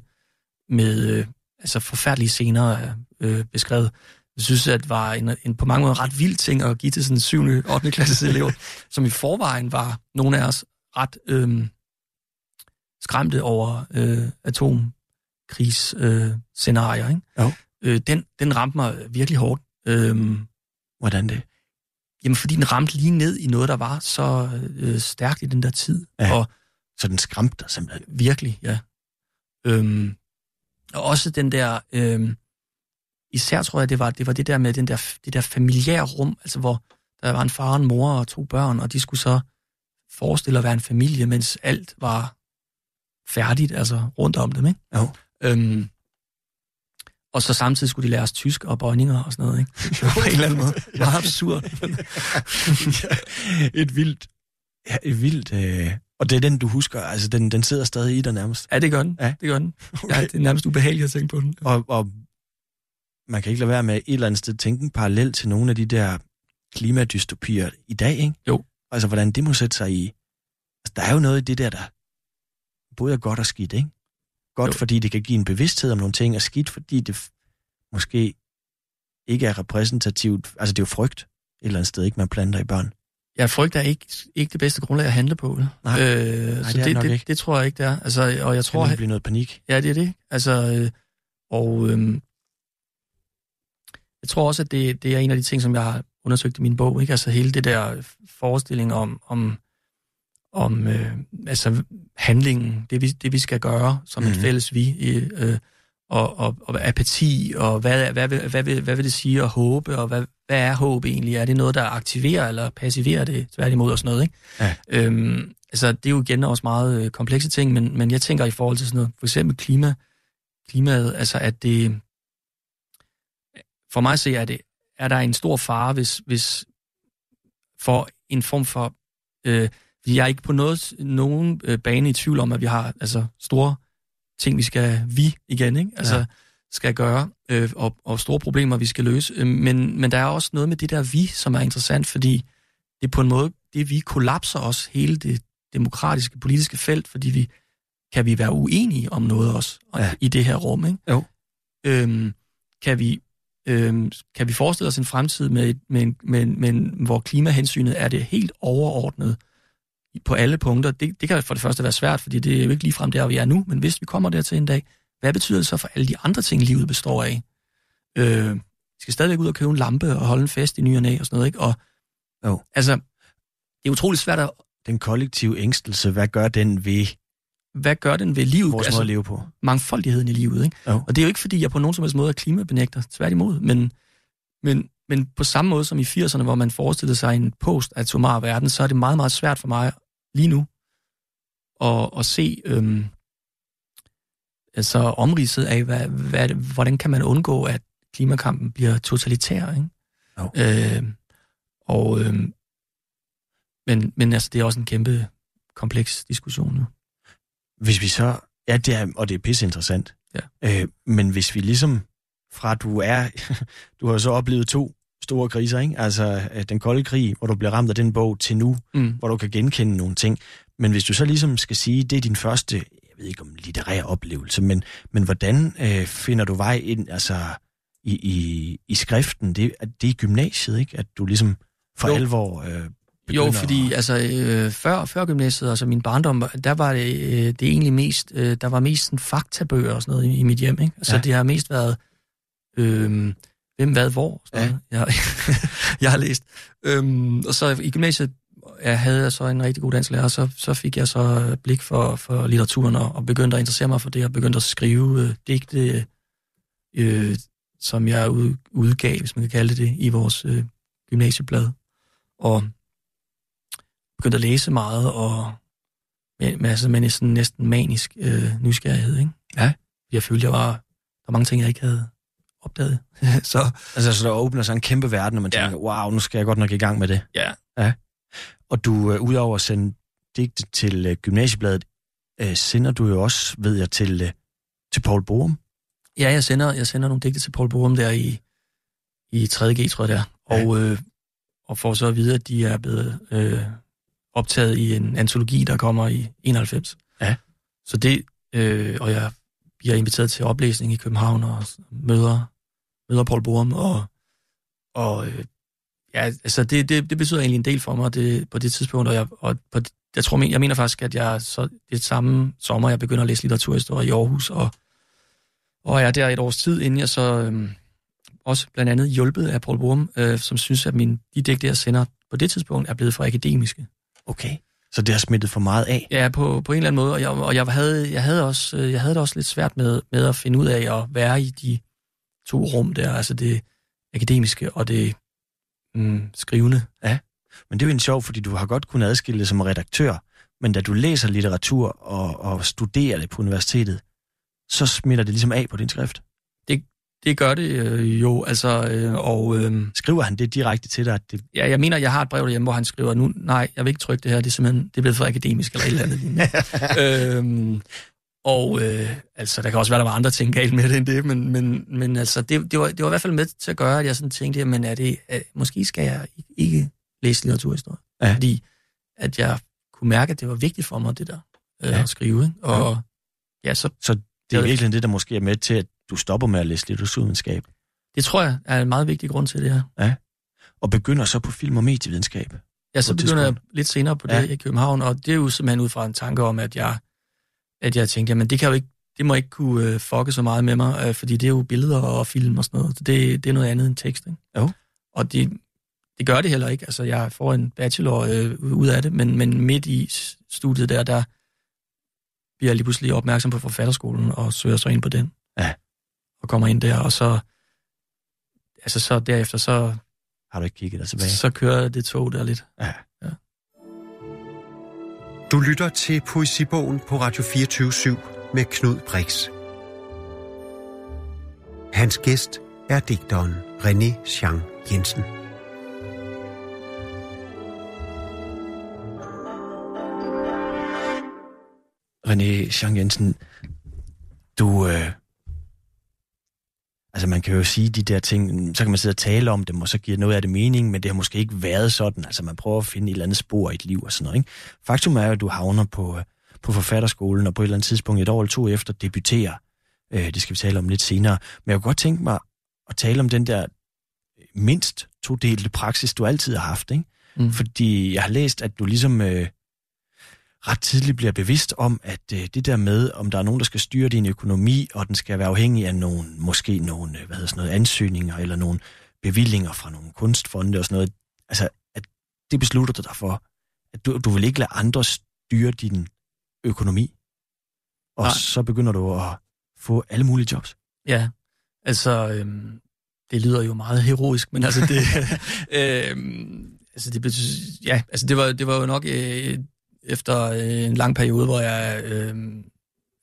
med øh, altså forfærdelige scener øh, beskrevet. Jeg synes, at det var en, en på mange måder ret vild ting at give til sådan en 7. 8. klasses elever, [LAUGHS] som i forvejen var nogle af os ret øh, skræmte over øh, atomkrigsscenarier. Øh, scenarier, ikke? Jo. Øh, den, den ramte mig virkelig hårdt. Øh, Hvordan det? jamen, fordi den ramte lige ned i noget, der var så øh, stærkt i den der tid. Ja. Og Så den skræmte dig simpelthen. Virkelig, ja. Øhm, og også den der, øhm, især tror jeg, det var, det var det der med den der, det der familiære rum, altså hvor der var en far, en mor og to børn, og de skulle så forestille at være en familie, mens alt var færdigt, altså rundt om dem, ikke? Jo. Øhm, Og så samtidig skulle de lære os tysk og bøjninger og sådan noget, ikke? [LAUGHS] På en eller anden måde [LAUGHS] meget absurd. et vildt... Ja, et vildt... Øh, og det er den, du husker, altså den, den sidder stadig i dig nærmest. Ja, det gør den. Ja. Det gør den. [LAUGHS] Okay. Ja, det er nærmest ubehageligt at tænke på den. Og, og man kan ikke lade være med et eller andet sted tænke en parallel til nogle af de der klimadystopier i dag, ikke? Jo. Altså, hvordan det må sætte sig i... Altså, der er jo noget i det der, der både er godt og skidt, ikke? Godt, jo. fordi det kan give en bevidsthed om nogle ting, og skidt, fordi det måske ikke er repræsentativt. Altså, det er jo frygt et eller andet sted, ikke? Man planter i børn. Ja, frygt er ikke, ikke det bedste grundlag at handle på. vel? Nej. øh, Nej, så det er det, det, ikke. det, tror jeg ikke, det er. Altså, og jeg tror, det blive noget panik? Ja, det er det. Altså, øh, og øh, jeg tror også, at det, det er en af de ting, som jeg har undersøgt i min bog. Ikke? Altså hele det der forestilling om, om, om øh, altså handlingen, det vi, det vi skal gøre som. Mhm. et fælles vi, øh, og, og, og apati, og hvad, hvad, hvad, hvad, vil, hvad vil det sige at håbe, og hvad, hvad er håb egentlig? Er det noget, der aktiverer eller passiverer det tværtimod og sådan noget? Ikke? Ja. Øhm, altså, det er jo igen også meget øh, komplekse ting, men, men jeg tænker i forhold til sådan noget, for eksempel klima, klimaet, altså at det, for mig at se, er, det, er der en stor fare, hvis, hvis for en form for, øh, jeg er ikke på noget, nogen øh, bane i tvivl om, at vi har altså store ting, vi skal, vi igen, ikke? Altså, Ja. skal gøre, øh, og, og store problemer, vi skal løse. Øh, men, men der er også noget med det der vi, som er interessant, fordi det på en måde, det vi kollapser også hele det demokratiske, politiske felt, fordi vi kan vi være uenige om noget også ja. i det her rum, ikke? Jo. Øhm, kan vi øhm, kan vi forestille os en fremtid med, med, en- med, med, hvor klimahensynet er det helt overordnet på alle punkter? Det, det kan for det første være svært, fordi det er jo ikke ligefrem der, vi er nu, men hvis vi kommer dertil en dag, hvad betyder det så for alle de andre ting, livet består af? Øh, vi skal stadigvæk ud og købe en lampe og holde en fest i ny og næ og sådan noget, ikke? Og, Jo. Altså, det er utroligt svært at... Den kollektive ængstelse, hvad gør den ved Hvad gør den ved livet? vores måde at leve på? mangfoldigheden i livet, ikke? Jo. Og det er jo ikke, fordi jeg på nogen som helst måde er klimabenægter, tværtimod, men, men, men på samme måde som i 80'erne, hvor man forestillede sig en post-atomar verden, så er det meget, meget svært for mig lige nu at, at se øhm, altså omridset af, hvad, hvad, hvordan kan man undgå, at klimakampen bliver totalitær, ikke? Jo. Øh, og, øhm, men, men altså, det er også en kæmpe kompleks diskussion nu. Hvis vi så... Ja, det er, og det er pisse interessant. Ja. Øh, men hvis vi ligesom fra du er... [LAUGHS] Du har jo så oplevet to store kriser, ikke? Altså øh, den kolde krig, hvor du bliver ramt af den bog, til nu, Mm. hvor du kan genkende nogle ting. Men hvis du så ligesom skal sige, det er din første, jeg ved ikke om litterær oplevelse, men, men hvordan øh, finder du vej ind altså, i, i, i skriften? Det, er det er i gymnasiet, ikke? At du ligesom for Jo. alvor øh, Jo, fordi altså, øh, før, før gymnasiet, altså min barndom, der var det, øh, det egentlig mest, øh, der var mest sådan faktabøger og sådan noget i, i mit hjem, ikke? Så Ja. ja. det har mest været, øh, hvem, hvad, hvor, sådan Ja. noget. Jeg, [LAUGHS] jeg har læst. Øhm, og så i gymnasiet jeg havde jeg så en rigtig god dansklærer, og så, så fik jeg så blik for, for litteraturen og, og begyndte at interessere mig for det, og begyndte at skrive øh, digte, øh, som jeg ud, udgav, hvis man kan kalde det det, i vores øh, gymnasieblad. Og begyndte at læse meget, og med, altså, med en sådan næsten manisk øh, nysgerrighed. Ikke? Ja. Jeg følte, jeg var, der var mange ting, jeg ikke havde opdaget. [LAUGHS] så Altså, så der åbner sig en kæmpe verden, og man Ja. tænker, wow, nu skal jeg godt nok i gang med det. ja, Og du, øh, udover at sende digte til øh, gymnasiebladet, øh, sender du jo også, ved jeg, til, øh, til Paul Borum. ja jeg, sender, jeg sender nogle digte til Paul Borum der i, i 3.G, tror jeg det er. Og, øh, og får så at vide, at de er blevet øh, optaget i en antologi, der kommer i 91. Ja. Så det, øh, og jeg bliver inviteret til oplæsning i København og møder, møder Paul Borum, og, og øh, ja, altså det, det, det betyder egentlig en del for mig det, på det tidspunkt, og jeg, og på, jeg tror, jeg mener faktisk, at jeg så det samme sommer, jeg begynder at læse litteraturhistorie i Aarhus, og, og jeg er der et års tid, inden jeg så øhm, også blandt andet hjulpet af Paul Borum, øh, som synes, at min, de digte, jeg sender på det tidspunkt, er blevet for akademiske. Okay. Så det har smittet for meget af. Ja, på, på en eller anden måde, og jeg, og jeg, havde, jeg, havde også, øh, jeg havde det også lidt svært med, med at finde ud af at være i de to rum der, altså det akademiske og det mm, skrivende. Men det er jo en sjov, fordi du har godt kunnet adskille det som redaktør, men da du læser litteratur og, og studerer det på universitetet, så smitter det ligesom af på din skrift. Det gør det øh, jo, altså, øh, og... Øh, Skriver han det direkte til dig? At det... Ja, jeg mener, jeg har et brev derhjemme, hvor han skriver, nu, nej, jeg vil ikke trykke det her, det er simpelthen, det er blevet for akademisk eller et eller andet. [LAUGHS] øhm, og øh, altså, der kan også være, der var andre ting galt med det end det, men, men, men altså, det, det, var, det var i hvert fald med til at gøre, at jeg sådan tænkte, men er det, er, måske skal jeg ikke læse litteraturhistorie. Ja. Fordi at jeg kunne mærke, at det var vigtigt for mig, det der øh, ja. at skrive. Ikke? Og ja. ja, så... Så det er virkelig det, der måske er med til, at du stopper med at læse litteraturvidenskab? Det tror jeg er en meget vigtig grund til det her. Ja. Og begynder så på film- og medievidenskab? Ja, så begynder jeg lidt senere på det ja. i København, og det er jo simpelthen ud fra en tanke om, at jeg, at jeg tænkte, jamen det kan jo ikke, det må ikke kunne uh, fucke så meget med mig, uh, fordi det er jo billeder og film og sådan noget. Det, det er noget andet end tekst, ikke? Jo. Og det, det gør det heller ikke. Altså, jeg får en bachelor øh, ud af det, men, men midt i studiet der, der bliver jeg lige pludselig opmærksom på forfatterskolen og søger så ind på den. Ja. Og kommer ind der, og så, altså så derefter, så... Har du ikke kigget dig tilbage? Så kører det tog der lidt. Ja. ja. Du lytter til Poesibogen på Radio 24 med Knud Brix. Hans gæst er digteren René Chang Jensen. René Jean Jensen, du... Øh, altså man kan jo sige de der ting, så kan man sidde og tale om dem, og så giver noget af det mening, men det har måske ikke været sådan. Altså man prøver at finde et eller andet spor i et liv og sådan noget. Ikke? Faktum er jo, at du havner på, på forfatterskolen, og på et eller andet tidspunkt, et år eller to efter, debuterer. Øh, det skal vi tale om lidt senere. Men jeg kunne godt tænke mig at tale om den der mindst todelte praksis, du altid har haft. Ikke? Mm. Fordi jeg har læst, at du ligesom... Øh, ret tidligt bliver bevidst om, at øh, det der med, om der er nogen, der skal styre din økonomi, og den skal være afhængig af nogle, måske nogle, øh, hvad hedder sådan noget, ansøgninger, eller nogle bevillinger fra nogle kunstfonde og sådan noget, altså, at det beslutter du dig for, at du, du vil ikke lade andre styre din økonomi. Og Nej. så begynder du at få alle mulige jobs. Ja, altså, øhm, det lyder jo meget heroisk, men altså det, [LAUGHS] [LAUGHS] øhm, altså det, ja, altså det var, det var jo nok øh, efter øh, en lang periode, hvor jeg øh,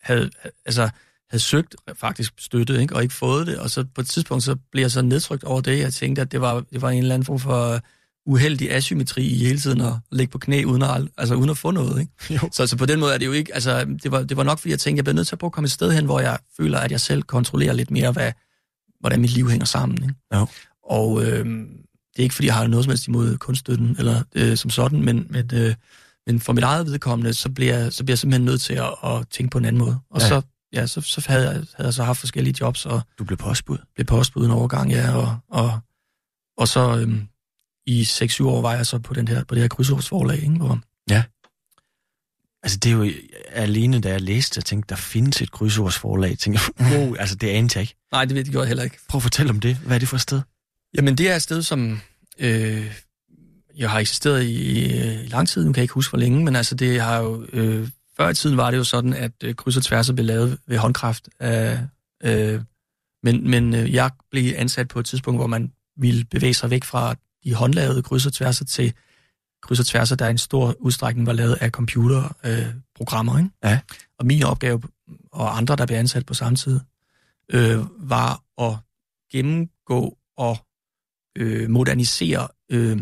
havde, altså, havde søgt faktisk støtte, ikke? og ikke fået det. Og så på et tidspunkt, så blev jeg så nedtrykt over det. Jeg tænkte, at det var, det var en eller anden form for uheldig asymmetri i hele tiden at ligge på knæ uden at, altså, uden at få noget. Ikke? Så altså, på den måde er det jo ikke... Altså, det, var, det var nok, fordi jeg tænkte, jeg bliver nødt til at prøve at komme et sted hen, hvor jeg føler, at jeg selv kontrollerer lidt mere, hvad, hvordan mit liv hænger sammen. Ikke? Jo. Og øh, det er ikke, fordi jeg har noget som helst imod kunststøtten, eller øh, som sådan, men, men øh, men for mit eget vedkommende, så bliver jeg, så bliver jeg simpelthen nødt til at, at tænke på en anden måde. Og ja. så, ja, så, så havde, jeg, havde jeg så haft forskellige jobs. Og du blev postbud? Blev postbud en overgang, ja. Og, og, og så øhm, i 6-7 år var jeg så på, den her, på det her krydsordsforlag. Ikke? Hvor, ja. Altså det er jo alene, da jeg læste, jeg tænkte, der findes et krydsordsforlag. Jeg tænkte, [LAUGHS] wow, altså det anede jeg ikke. Nej, det ved jeg heller ikke. Prøv at fortælle om det. Hvad er det for et sted? Jamen det er et sted, som øh, jeg har eksisteret i, i lang tid, nu kan jeg ikke huske hvor længe, men altså det har jo, øh, før i tiden var det jo sådan, at øh, kryds og tværs blev lavet ved håndkraft. Øh, øh, men men øh, jeg blev ansat på et tidspunkt, hvor man ville bevæge sig væk fra de håndlavede kryds og tværser til kryds og tværser, der i en stor udstrækning var lavet af computerprogrammer. Øh, ikke? Ja. Og min opgave, og andre, der blev ansat på samme tid, øh, var at gennemgå og øh, modernisere øh,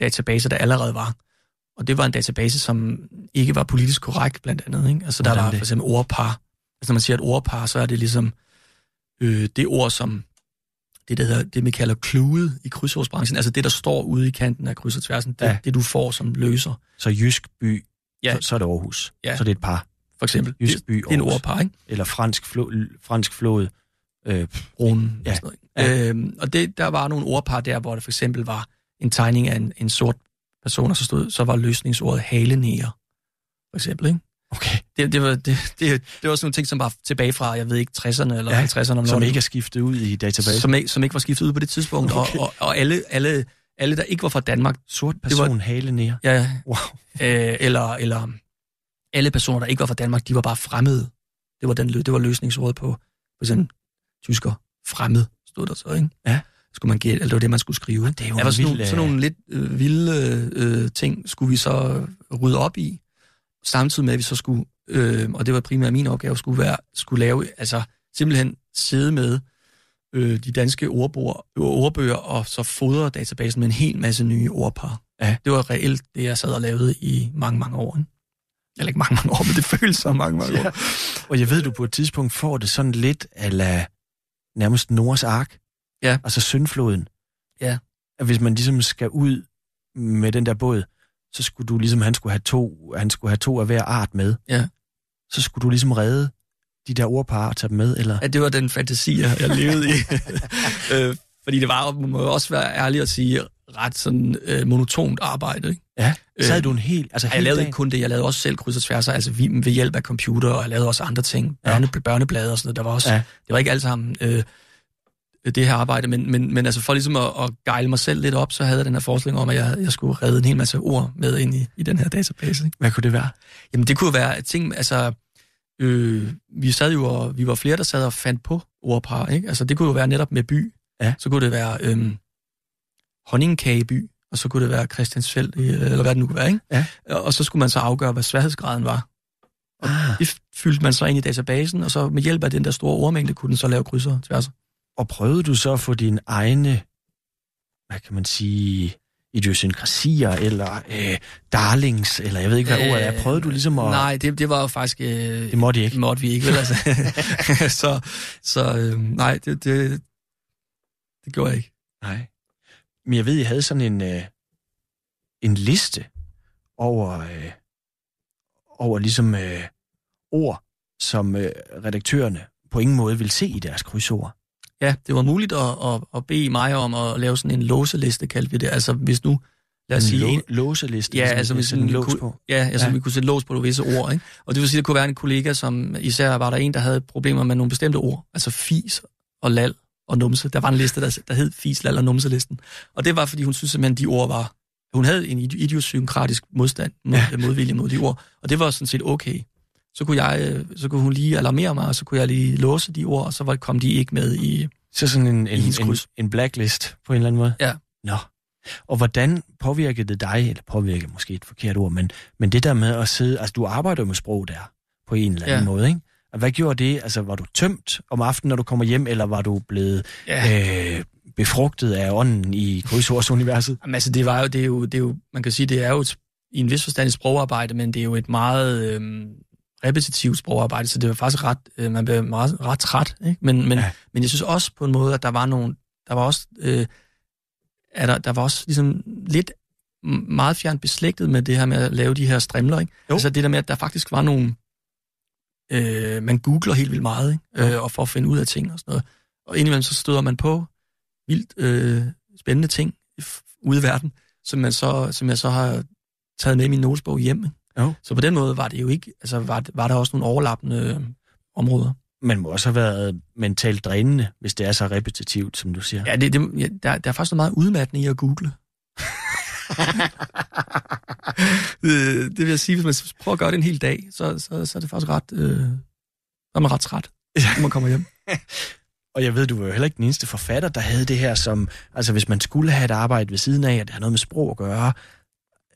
database, der allerede var. Og det var en database, som ikke var politisk korrekt, blandt andet. Ikke? Altså, der Hvordan var det? for eksempel ordpar. Altså, når man siger et ordpar, så er det ligesom øh, det ord, som det, der hedder, det, man kalder klude i krydsordsbranchen. Altså det, der står ude i kanten af kryds og tværsen. Det, ja. det du får som løser. Så Jysk by, ja. så, så er det Aarhus. Ja. Så det er et par. For eksempel. Jysk by, Det er en ordpar, ikke? Eller fransk, flo, fransk flod. Øh, Rune. Ja. Sådan noget. Ja. Øhm, og det, der var nogle ordpar der, hvor det for eksempel var en tegning af en, en sort person, og så, stod, så var løsningsordet halenæger, for eksempel, ikke? Okay. Det, det, var, det, det, det var sådan nogle ting, som var tilbage fra, jeg ved ikke, 60'erne eller ja, 50'erne. Som ikke er skiftet ud i databasen. Som, som ikke var skiftet ud på det tidspunkt. Okay. Og, og, og alle, alle, alle, der ikke var fra Danmark... Sort person, var, halenæger? Ja. Wow. [LAUGHS] Øh, eller, eller alle personer, der ikke var fra Danmark, de var bare fremmede. Det var, den, det var løsningsordet på, for eksempel, tysker. Fremmed, stod der så, ikke? Ja skulle man gætte, eller det var det, man skulle skrive. Det er jo ja, sådan, nogle, sådan nogle lidt øh, vilde øh, ting, skulle vi så rydde op i, samtidig med, at vi så skulle, øh, og det var primært min opgave, skulle, være, skulle lave, altså simpelthen sidde med øh, de danske ordbøger, ordbøger, og så fodre databasen med en hel masse nye ordpar. Ja. Det var reelt det, jeg sad og lavede i mange, mange år. Ikke? Eller ikke mange, mange år, men det føles som mange, mange år. Ja. Og jeg ved, du på et tidspunkt får det sådan lidt ala nærmest Noras ark. Ja. Altså syndfloden. Ja. At hvis man ligesom skal ud med den der båd, så skulle du ligesom, han skulle have to, han skulle have to af hver art med. Ja. Så skulle du ligesom redde de der ordpar og tage dem med, eller? At det var den fantasi, jeg jeg levede i. [LAUGHS] øh, fordi det var, man må også være ærlig at sige, ret sådan øh, monotont arbejde. Ikke? Ja. Sad Øh, du en hel, altså Jeg lavede dagen? ikke kun det, jeg lavede også selv kryds og tværs, altså vi, ved hjælp af computer, og jeg lavede også andre ting, børne, ja. børneblade og sådan noget. Der var også, Ja. ja. Det var ikke alt sammen øh, det her arbejde, men, men, men altså for ligesom at, at gejle mig selv lidt op, så havde jeg den her forestilling om, at jeg, jeg skulle redde en hel masse ord med ind i, i den her database. Ikke? Hvad kunne det være? Jamen det kunne være ting, altså øh, vi sad jo, og vi var flere, der sad og fandt på ordpar, ikke? Altså det kunne jo være netop med by, Ja. så kunne det være øh, honningkageby, og så kunne det være Christiansfeld, øh, eller hvad det nu kunne være, ikke? Ja. Og så skulle man så afgøre, hvad sværhedsgraden var. Og Ah. det fyldte man så ind i databasen, og så med hjælp af den der store ordmængde, kunne den så lave krydser og tværser. Og prøvede du så at få dine egne, hvad kan man sige, idiosynkrasier, eller øh, darlings, eller jeg ved ikke, hvad ordet er. Prøvede du ligesom at... Nej, det, det var jo faktisk... Øh, Det måtte I ikke. Det måtte vi ikke, vel altså. [LAUGHS] [LAUGHS] så så øh, nej, det, det, det gjorde jeg ikke. Nej. Men jeg ved, I havde sådan en, øh, en liste over, øh, over ligesom øh, ord, som øh, redaktørerne på ingen måde vil se i deres krydsord. Ja, det var muligt at, at, at bede mig om at lave sådan en låseliste, kaldte vi det. Altså hvis nu, lad os en sige... en- låseliste. Ja, altså hvis en lås på. Ja, altså Ja. vi kunne sætte lås på visse ord, ikke? Og det vil sige, at der kunne være en kollega, som især var der en, der havde problemer med nogle bestemte ord. Altså fis og lal og numse. Der var en liste, der, der hed fis, lal og numselisten. Og det var, fordi hun synes simpelthen, de ord var... Hun havde en idi- idiosynkratisk modstand, mod, ja. modvilje mod de ord. Og det var sådan set okay. Så kunne, jeg, øh, så kunne hun lige alarmere mig, og så kunne jeg lige låse de ord, og så var, kom de ikke med i... Så sådan en, en, en, en blacklist på en eller anden måde? Ja. Nå. Og hvordan påvirkede det dig, eller påvirkede måske et forkert ord, men, men det der med at sidde, altså du arbejder med sprog der, på en eller anden Ja. måde, ikke? Og hvad gjorde det? Altså var du tømt om aftenen, når du kommer hjem, eller var du blevet Ja. øh, befrugtet af ånden i krydsordsuniverset? Jamen, altså, det, var jo, det, er jo, det er jo, man kan sige, det er jo et, i en vis forstand et sprogarbejde, men det er jo et meget øhm, repetitivt sprogarbejde, så det var faktisk ret, øh, man bliver meget, ret træt. Ikke? Men, men, Ja. men jeg synes også på en måde, at der var nogle, der var også, øh, er der, der var også ligesom lidt meget fjernt beslægtet med det her med at lave de her strimler. Ikke? Jo. Altså det der med, at der faktisk var nogle, øh, man googler helt vildt meget, ikke? Øh, og for at finde ud af ting og sådan noget. Og indimellem så støder man på vildt øh, spændende ting ude i verden, som, man så, som jeg så har taget med i min notesbog hjem. ikke? Jo. Så på den måde var det jo ikke, altså var, var der også nogle overlappende øh, områder. Man må også have været mentalt drænende, hvis det er så repetitivt, som du siger. Ja, det, det, ja der, der er faktisk noget meget udmattende i at google. [LAUGHS] Øh, det vil jeg sige, hvis man prøver at gøre det en hel dag, så, så, så er det faktisk ret, øh, så er man ret træt, når man kommer hjem. [LAUGHS] Og jeg ved, du var jo heller ikke den eneste forfatter, der havde det her som, altså hvis man skulle have et arbejde ved siden af, at det har noget med sprog at gøre,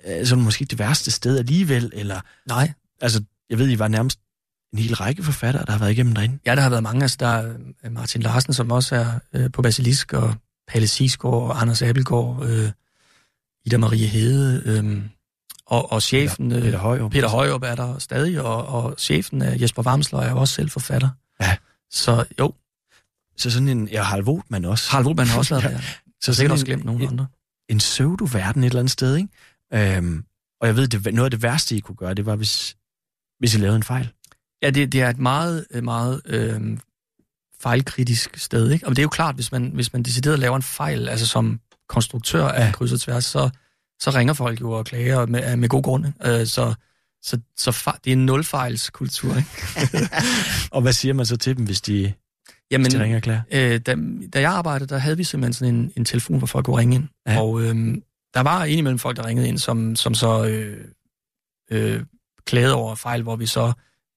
øh, så det måske det værste sted alligevel, eller, Nej, altså, jeg ved, I var nærmest en hel række forfattere, der har været igennem derinde. ja, der har været mange. Altså, der er øh, Martin Larsen, som også er øh, på Basilisk, og Palle Sisgaard, og Anders Abelgaard, øh, Ida Marie Hede, øh, og, og chefen... øh, Peter Højer. Peter Højrup er der stadig, og, og chefen er Jesper Varmsløj er jo også selv forfatter. Ja. Så jo, Så sådan en, ja, Harald Votman også. Harald Rubin har også været [LAUGHS] der. Så sikkert også glemt nogle en, andre. en pseudo-verden et eller andet sted, ikke? Øhm, og jeg ved, det, noget af det værste, I kunne gøre, det var, hvis, hvis I lavede en fejl. Ja, det, det er et meget, øh, meget øh, fejlkritisk sted. Ikke? Og det er jo klart, hvis man, hvis man decideret laver en fejl, altså som konstruktør af Ja. kryds og tværs, så, så ringer folk jo og klager med, med god grund. Øh, så så, så fa- det er en nulfejlskultur. Ikke? [LAUGHS] Og hvad siger man så til dem, hvis de, hvis Jamen, de ringer og klager? Øh, da, da jeg arbejdede, der havde vi simpelthen sådan en, en telefon, hvor folk kunne ringe ind. Ja. Og øhm, der var indimellem folk, der ringede ind, som, som så øh, øh, klagede over fejl, hvor vi så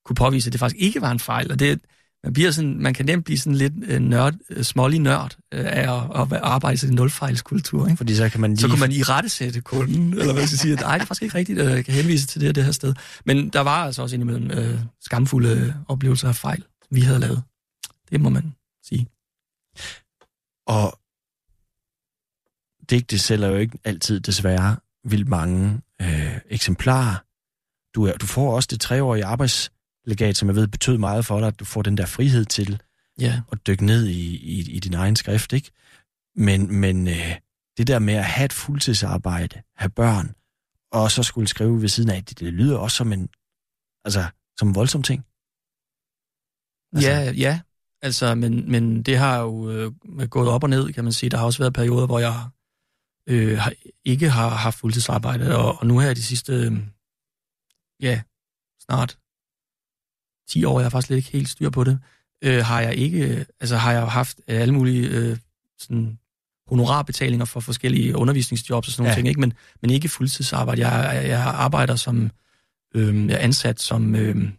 kunne påvise, at det faktisk ikke var en fejl. Og det, man, bliver sådan, man kan nemt blive sådan lidt øh, nørd, øh, smålig nørd øh, af at, at arbejde i sådan en nulfejlskultur. Ikke? Fordi så kan man lige... Så kunne man i rette sætte kunden, eller hvad skal jeg sige, nej, det er faktisk ikke rigtigt, at jeg kan henvise til det og det her sted. Men der var altså også indimellem øh, skamfulde oplevelser af fejl, vi havde lavet. Det må man sige. Og digte sælger jo ikke altid desværre vildt mange øh, eksemplarer. Du, er, du får også det treårige arbejdslegat, som jeg ved betød meget for dig, at du får den der frihed til Ja. at dykke ned i, i, i din egen skrift, ikke? Men, men øh, det der med at have et fuldtidsarbejde, have børn, og så skulle skrive ved siden af, det, det lyder også som en, altså, som en voldsom ting. Altså, ja, ja. Altså, men, men det har jo øh, gået op og ned, kan man sige. Der har også været perioder, hvor jeg øh, har, ikke har haft fuldtidsarbejde, og, og nu her de sidste, øh, ja, snart 10 år, jeg har faktisk lidt ikke helt styr på det, øh, har jeg ikke, altså har jeg haft alle mulige øh, sådan honorarbetalinger for forskellige undervisningsjobs og sådan nogle Ja. ting, ikke? Men, men ikke fuldtidsarbejde. Jeg, jeg, jeg arbejder som, øh, jeg er ansat som øh,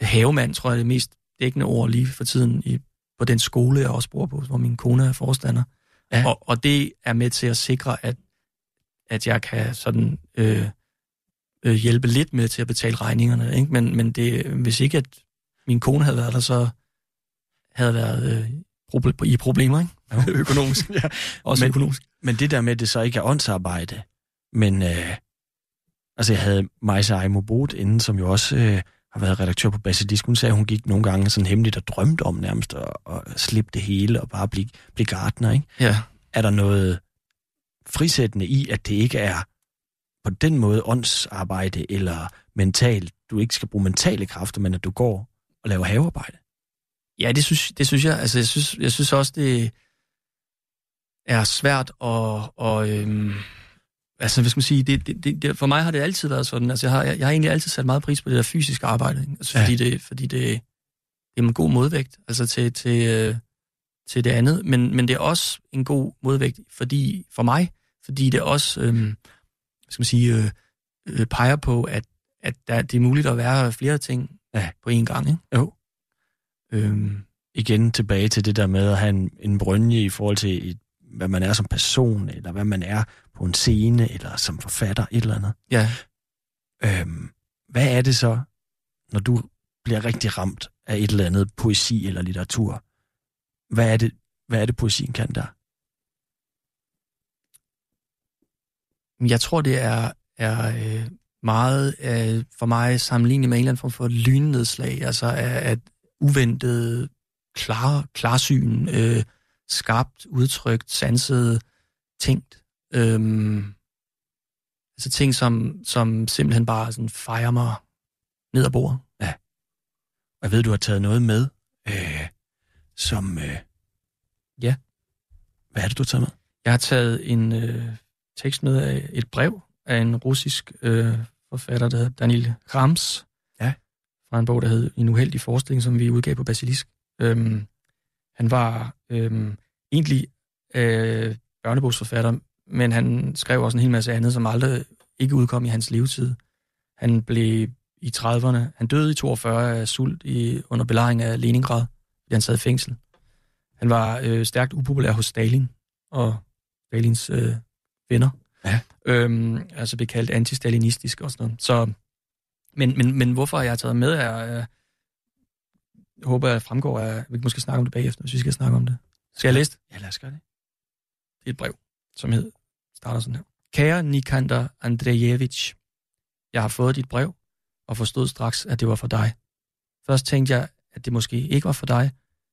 havemand, tror jeg det mest dækkende ord lige for tiden i, på den skole, jeg også bor på, hvor min kone er forstander. Ja. Og, og det er med til at sikre, at, at jeg kan sådan øh, øh, hjælpe lidt med til at betale regningerne. Ikke? Men, men det, hvis ikke at min kone havde været der, så havde været øh, proble- i problemer, ikke? [LAUGHS] økonomisk. ja. [LAUGHS] Også Men- økonomisk. Men det der med, at det så ikke er åndsarbejde, men øh, altså jeg havde Majsa Aimo Both inden, som jo også øh, har været redaktør på Basilisk. Hun sagde, at hun gik nogle gange sådan hemmeligt og drømte om nærmest at, at slippe det hele og bare blive, blive gartner, ikke? Ja. Er der noget frisættende i, at det ikke er på den måde åndsarbejde eller mentalt, du ikke skal bruge mentale kræfter, men at du går og laver havearbejde? Ja, det synes, det synes jeg. Altså, jeg synes, jeg synes også, det er svært at... Og, øhm, altså, hvad skal man sige? Det, det, det, det, for mig har det altid været sådan. Altså, jeg har, jeg, jeg har egentlig altid sat meget pris på det der fysiske arbejde. Ikke? Altså, Ja. fordi, det, fordi det, det er en god modvægt altså, til, til, øh, til det andet. Men, men det er også en god modvægt fordi, for mig, fordi det også øhm, hvad skal man sige, øh, øh, peger på, at, at der, det er muligt at være flere ting Ja. på én gang. Ikke? Jo. Øhm, igen tilbage til det der med at have en, en brynje i forhold til, et, hvad man er som person, eller hvad man er på en scene, eller som forfatter, et eller andet. ja, Øhm, hvad er det så, når du bliver rigtig ramt af et eller andet poesi eller litteratur? Hvad er det, hvad er det poesien kan der? Jeg tror, det er, er øh, meget øh, for mig sammenlignet med en eller anden form for lynnedslag, altså af, af uventet klar, klarsyn, øh, skarpt, udtrykt, sanset, tænkt. Øhm, altså ting, som, som simpelthen bare sådan fejrer mig ned ad bordet. Og jeg ved, du har taget noget med, øh, som... Øh, Ja. Hvad er det, du har taget med? Jeg har taget en øh, tekst med af et brev af en russisk øh, forfatter, der hedder Daniel Rams. Ja. Fra en bog, der hed En uheldig forestilling, som vi udgav på Basilisk. Øhm, han var øhm, egentlig øh, børnebogsforfatter, men han skrev også en hel masse andet, som aldrig ikke udkom i hans levetid. Han blev i 30'erne, han døde i 42 af sult i, under belejring af Leningrad, fordi han sad i fængsel. Han var øh, stærkt upopulær hos Stalin og Stalins øh, venner. Ja. Øhm, altså blev kaldt antistalinistisk og sådan noget. Så, men, men, men hvorfor jeg har taget med, er, er jeg håber, at fremgår af, vi kan måske snakke om det bagefter, hvis vi skal snakke om det. Skal jeg læse det? Ja, lad os gøre det. Det er et brev, som hed, starter sådan her. Kære Nikander Andrejevich, jeg har fået dit brev, og forstod straks, at det var for dig. Først tænkte jeg, at det måske ikke var for dig,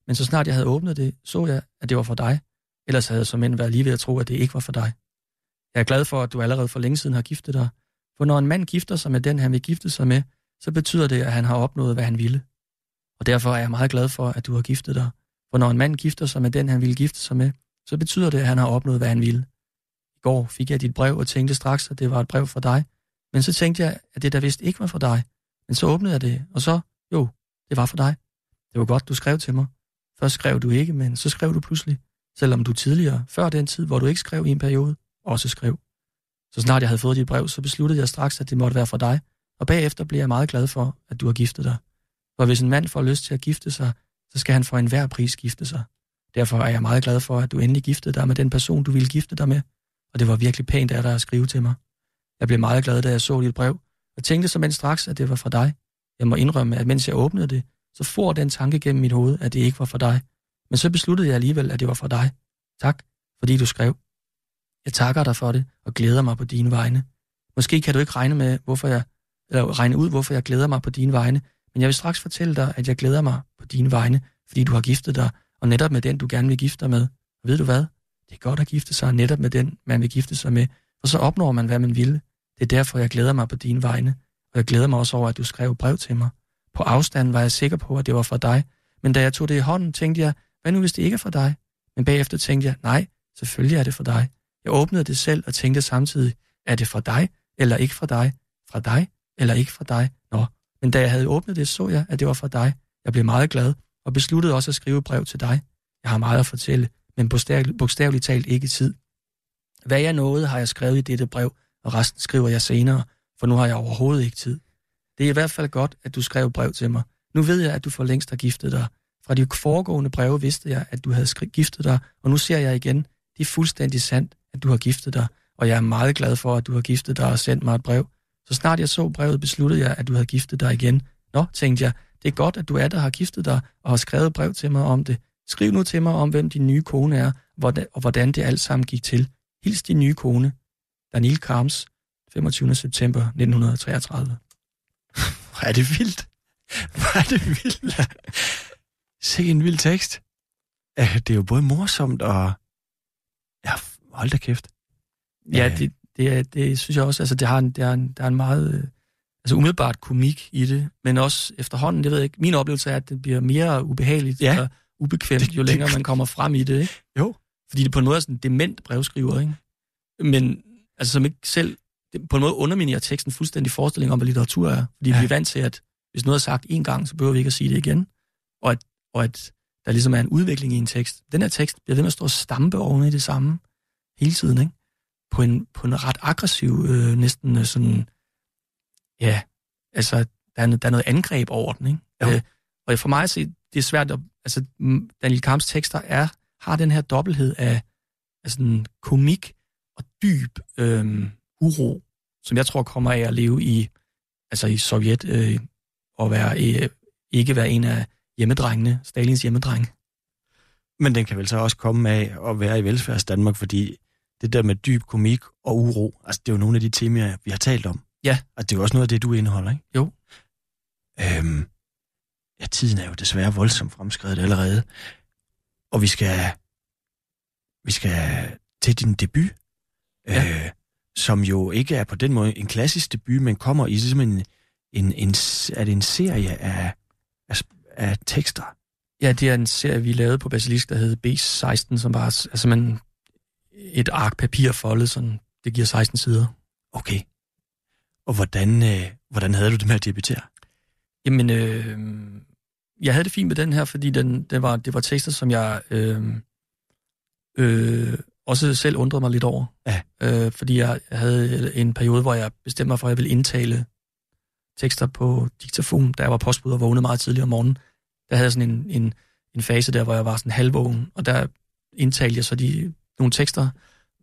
men så snart jeg havde åbnet det, så jeg, at det var for dig. Ellers havde jeg som end været lige ved at tro, at det ikke var for dig. Jeg er glad for, at du allerede for længe siden har giftet dig. For når en mand gifter sig med den, han vil gifte sig med, så betyder det, at han har opnået, hvad han ville. Og derfor er jeg meget glad for, at du har giftet dig. For når en mand gifter sig med den, han ville gifte sig med, så betyder det, at han har opnået, hvad han ville. I går fik jeg dit brev og tænkte straks, at det var et brev fra dig. Men så tænkte jeg, at det der vist ikke var fra dig. Men så åbnede jeg det, og så, jo, det var for dig. Det var godt, du skrev til mig. Først skrev du ikke, men så skrev du pludselig. Selvom du tidligere, før den tid, hvor du ikke skrev i en periode, også skrev. Så snart jeg havde fået dit brev, så besluttede jeg straks, at det måtte være fra dig. Og bagefter blev jeg meget glad for, at du har giftet dig. For hvis en mand får lyst til at gifte sig, så skal han for enhver pris gifte sig. Derfor er jeg meget glad for, at du endelig giftede dig med den person, du ville gifte dig med. Og det var virkelig pænt af dig at skrive til mig. Jeg blev meget glad, da jeg så dit brev, og tænkte som straks, at det var fra dig. Jeg må indrømme, at mens jeg åbnede det, så for den tanke gennem mit hoved, at det ikke var fra dig. Men så besluttede jeg alligevel, at det var fra dig. Tak, fordi du skrev. Jeg takker dig for det og glæder mig på dine vegne. Måske kan du ikke regne med, hvorfor jeg, eller regne ud, hvorfor jeg glæder mig på dine vegne, men jeg vil straks fortælle dig, at jeg glæder mig på dine vegne, fordi du har giftet dig, og netop med den, du gerne vil gifte dig med. Og ved du hvad? Det er godt at gifte sig netop med den, man vil gifte sig med, for så opnår man, hvad man vil. Det er derfor, jeg glæder mig på dine vegne, og jeg glæder mig også over, at du skrev brev til mig. På afstanden var jeg sikker på, at det var fra dig, men da jeg tog det i hånden, tænkte jeg, hvad nu hvis det ikke er fra dig? Men bagefter tænkte jeg, nej, selvfølgelig er det fra dig. Jeg åbnede det selv og tænkte samtidig, er det fra dig, eller ikke fra dig? Fra dig, eller ikke fra dig? Nå, men da jeg havde åbnet det, så jeg, at det var for dig. Jeg blev meget glad, og besluttede også at skrive brev til dig. Jeg har meget at fortælle, men bogstaveligt talt ikke tid. Hvad jeg nåede, har jeg skrevet i dette brev, og resten skriver jeg senere, for nu har jeg overhovedet ikke tid. Det er i hvert fald godt, at du skrev brev til mig. Nu ved jeg, at du for længst har giftet dig. Fra de foregående breve vidste jeg, at du havde giftet dig, og nu ser jeg igen, det er fuldstændig sandt, at du har giftet dig, og jeg er meget glad for, at du har giftet dig og sendt mig et brev. Så snart jeg så brevet, besluttede jeg, at du havde giftet dig igen. Nå, tænkte jeg, det er godt, at du er der har giftet dig og har skrevet brev til mig om det. Skriv nu til mig om, hvem din nye kone er, og hvordan det alt sammen gik til. Hils din nye kone, Daniel Karms, 25. september 1933. [LAUGHS] Hvor er det vildt. Hvor er det vildt. [LAUGHS] Se en vild tekst. Det er jo både morsomt og... Ja, hold da kæft. Ja, det, det, det synes jeg også, altså det har en, det har en, der er en meget, øh, altså umiddelbart komik i det, men også efterhånden, det ved jeg ikke, min oplevelse er, at det bliver mere ubehageligt ja. og ubekvemt, det, jo længere det, man kommer frem i det, ikke? Jo. Fordi det på en måde er sådan en dement brevskriver, ikke? Men altså som ikke selv, det, på en måde underminerer teksten fuldstændig forestilling om, hvad litteratur er. Fordi ja. vi er vant til, at hvis noget er sagt en gang, så behøver vi ikke at sige det igen. Og at, og at der ligesom er en udvikling i en tekst. Den her tekst bliver ved med at stå og stampe oven i det samme hele tiden, ikke? På en, på en ret aggressiv, øh, næsten øh, sådan, ja, altså, der er, der er noget angreb over den, ikke? Ja. Øh, og for mig at se, det er svært at, altså, Daniel Kamps tekster er, har den her dobbelthed af, af sådan komik og dyb øh, uro, som jeg tror kommer af at leve i, altså i Sovjet, øh, og være, øh, ikke være en af hjemmedrengene, Stalins hjemmedrenge. Men den kan vel så også komme af at være i velfærds Danmark, fordi det der med dyb komik og uro, altså det er jo nogle af de temaer, vi har talt om. Ja. Og det er jo også noget af det, du indeholder, ikke? Jo. Øhm, ja, tiden er jo desværre voldsomt fremskrevet allerede. Og vi skal, vi skal til din debut, ja. øh, som jo ikke er på den måde en klassisk debut, men kommer i ligesom en, en, en, er det en serie af, af, af tekster? Ja, det er en serie, vi lavede på Basilisk, der hed B16, som var altså man, et ark papir foldet, sådan, det giver 16 sider. Okay. Og hvordan, øh, hvordan havde du det med at debutere? Jamen, øh, jeg havde det fint med den her, fordi den, den var, det var tekster, som jeg øh, øh, også selv undrede mig lidt over. Ja. Øh, fordi jeg havde en periode, hvor jeg bestemte mig for, at jeg ville indtale tekster på diktafon, da jeg var postbud og vågnede meget tidligt om morgenen. Der havde jeg sådan en, en, en fase der, hvor jeg var sådan halvvågen, og der indtalte jeg så de, nogle tekster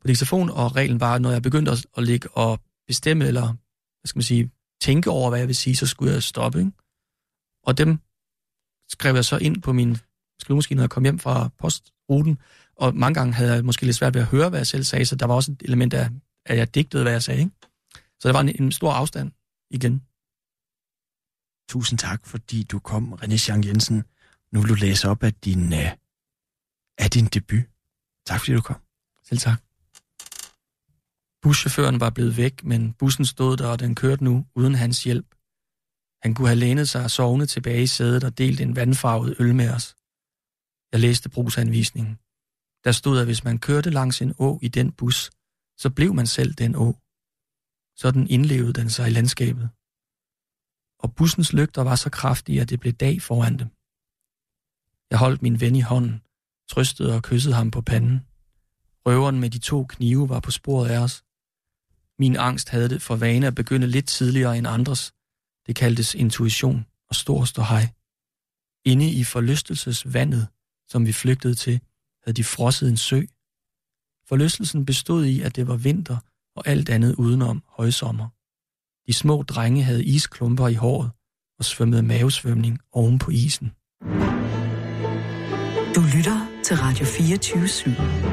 på diktafon, og reglen var, når jeg begyndte at, at ligge og bestemme, eller hvad skal man sige, tænke over, hvad jeg vil sige, så skulle jeg stoppe. Ikke? Og dem skrev jeg så ind på min skrivemaskine, når jeg kom hjem fra postruten, og mange gange havde jeg måske lidt svært ved at høre, hvad jeg selv sagde, så der var også et element af, at jeg digtede, hvad jeg sagde. Ikke? Så der var en, en stor afstand igen. Tusind tak, fordi du kom, René Jean Jensen. Nu vil du læse op af din, øh, af din debut. Tak fordi du kom. Selv tak. Buschaufføren var blevet væk, men bussen stod der, og den kørte nu uden hans hjælp. Han kunne have lænet sig og sovnet tilbage i sædet og delt en vandfarvet øl med os. Jeg læste brugsanvisningen. Der stod, at hvis man kørte langs en å i den bus, så blev man selv den å. Sådan indlevede den sig i landskabet. Og bussens lygter var så kraftige, at det blev dag foran dem. Jeg holdt min ven i hånden, trøstede og kyssede ham på panden. Røveren med de to knive var på sporet af os. Min angst havde det for vane at begynde lidt tidligere end andres. Det kaldtes intuition og stor hej. Inde i forlystelsesvandet, som vi flygtede til, havde de frosset en sø. Forlystelsen bestod i, at det var vinter og alt andet udenom højsommer. De små drenge havde isklumper i håret og svømmede mavesvømning oven på isen. Du lytter til Radio 24 /7.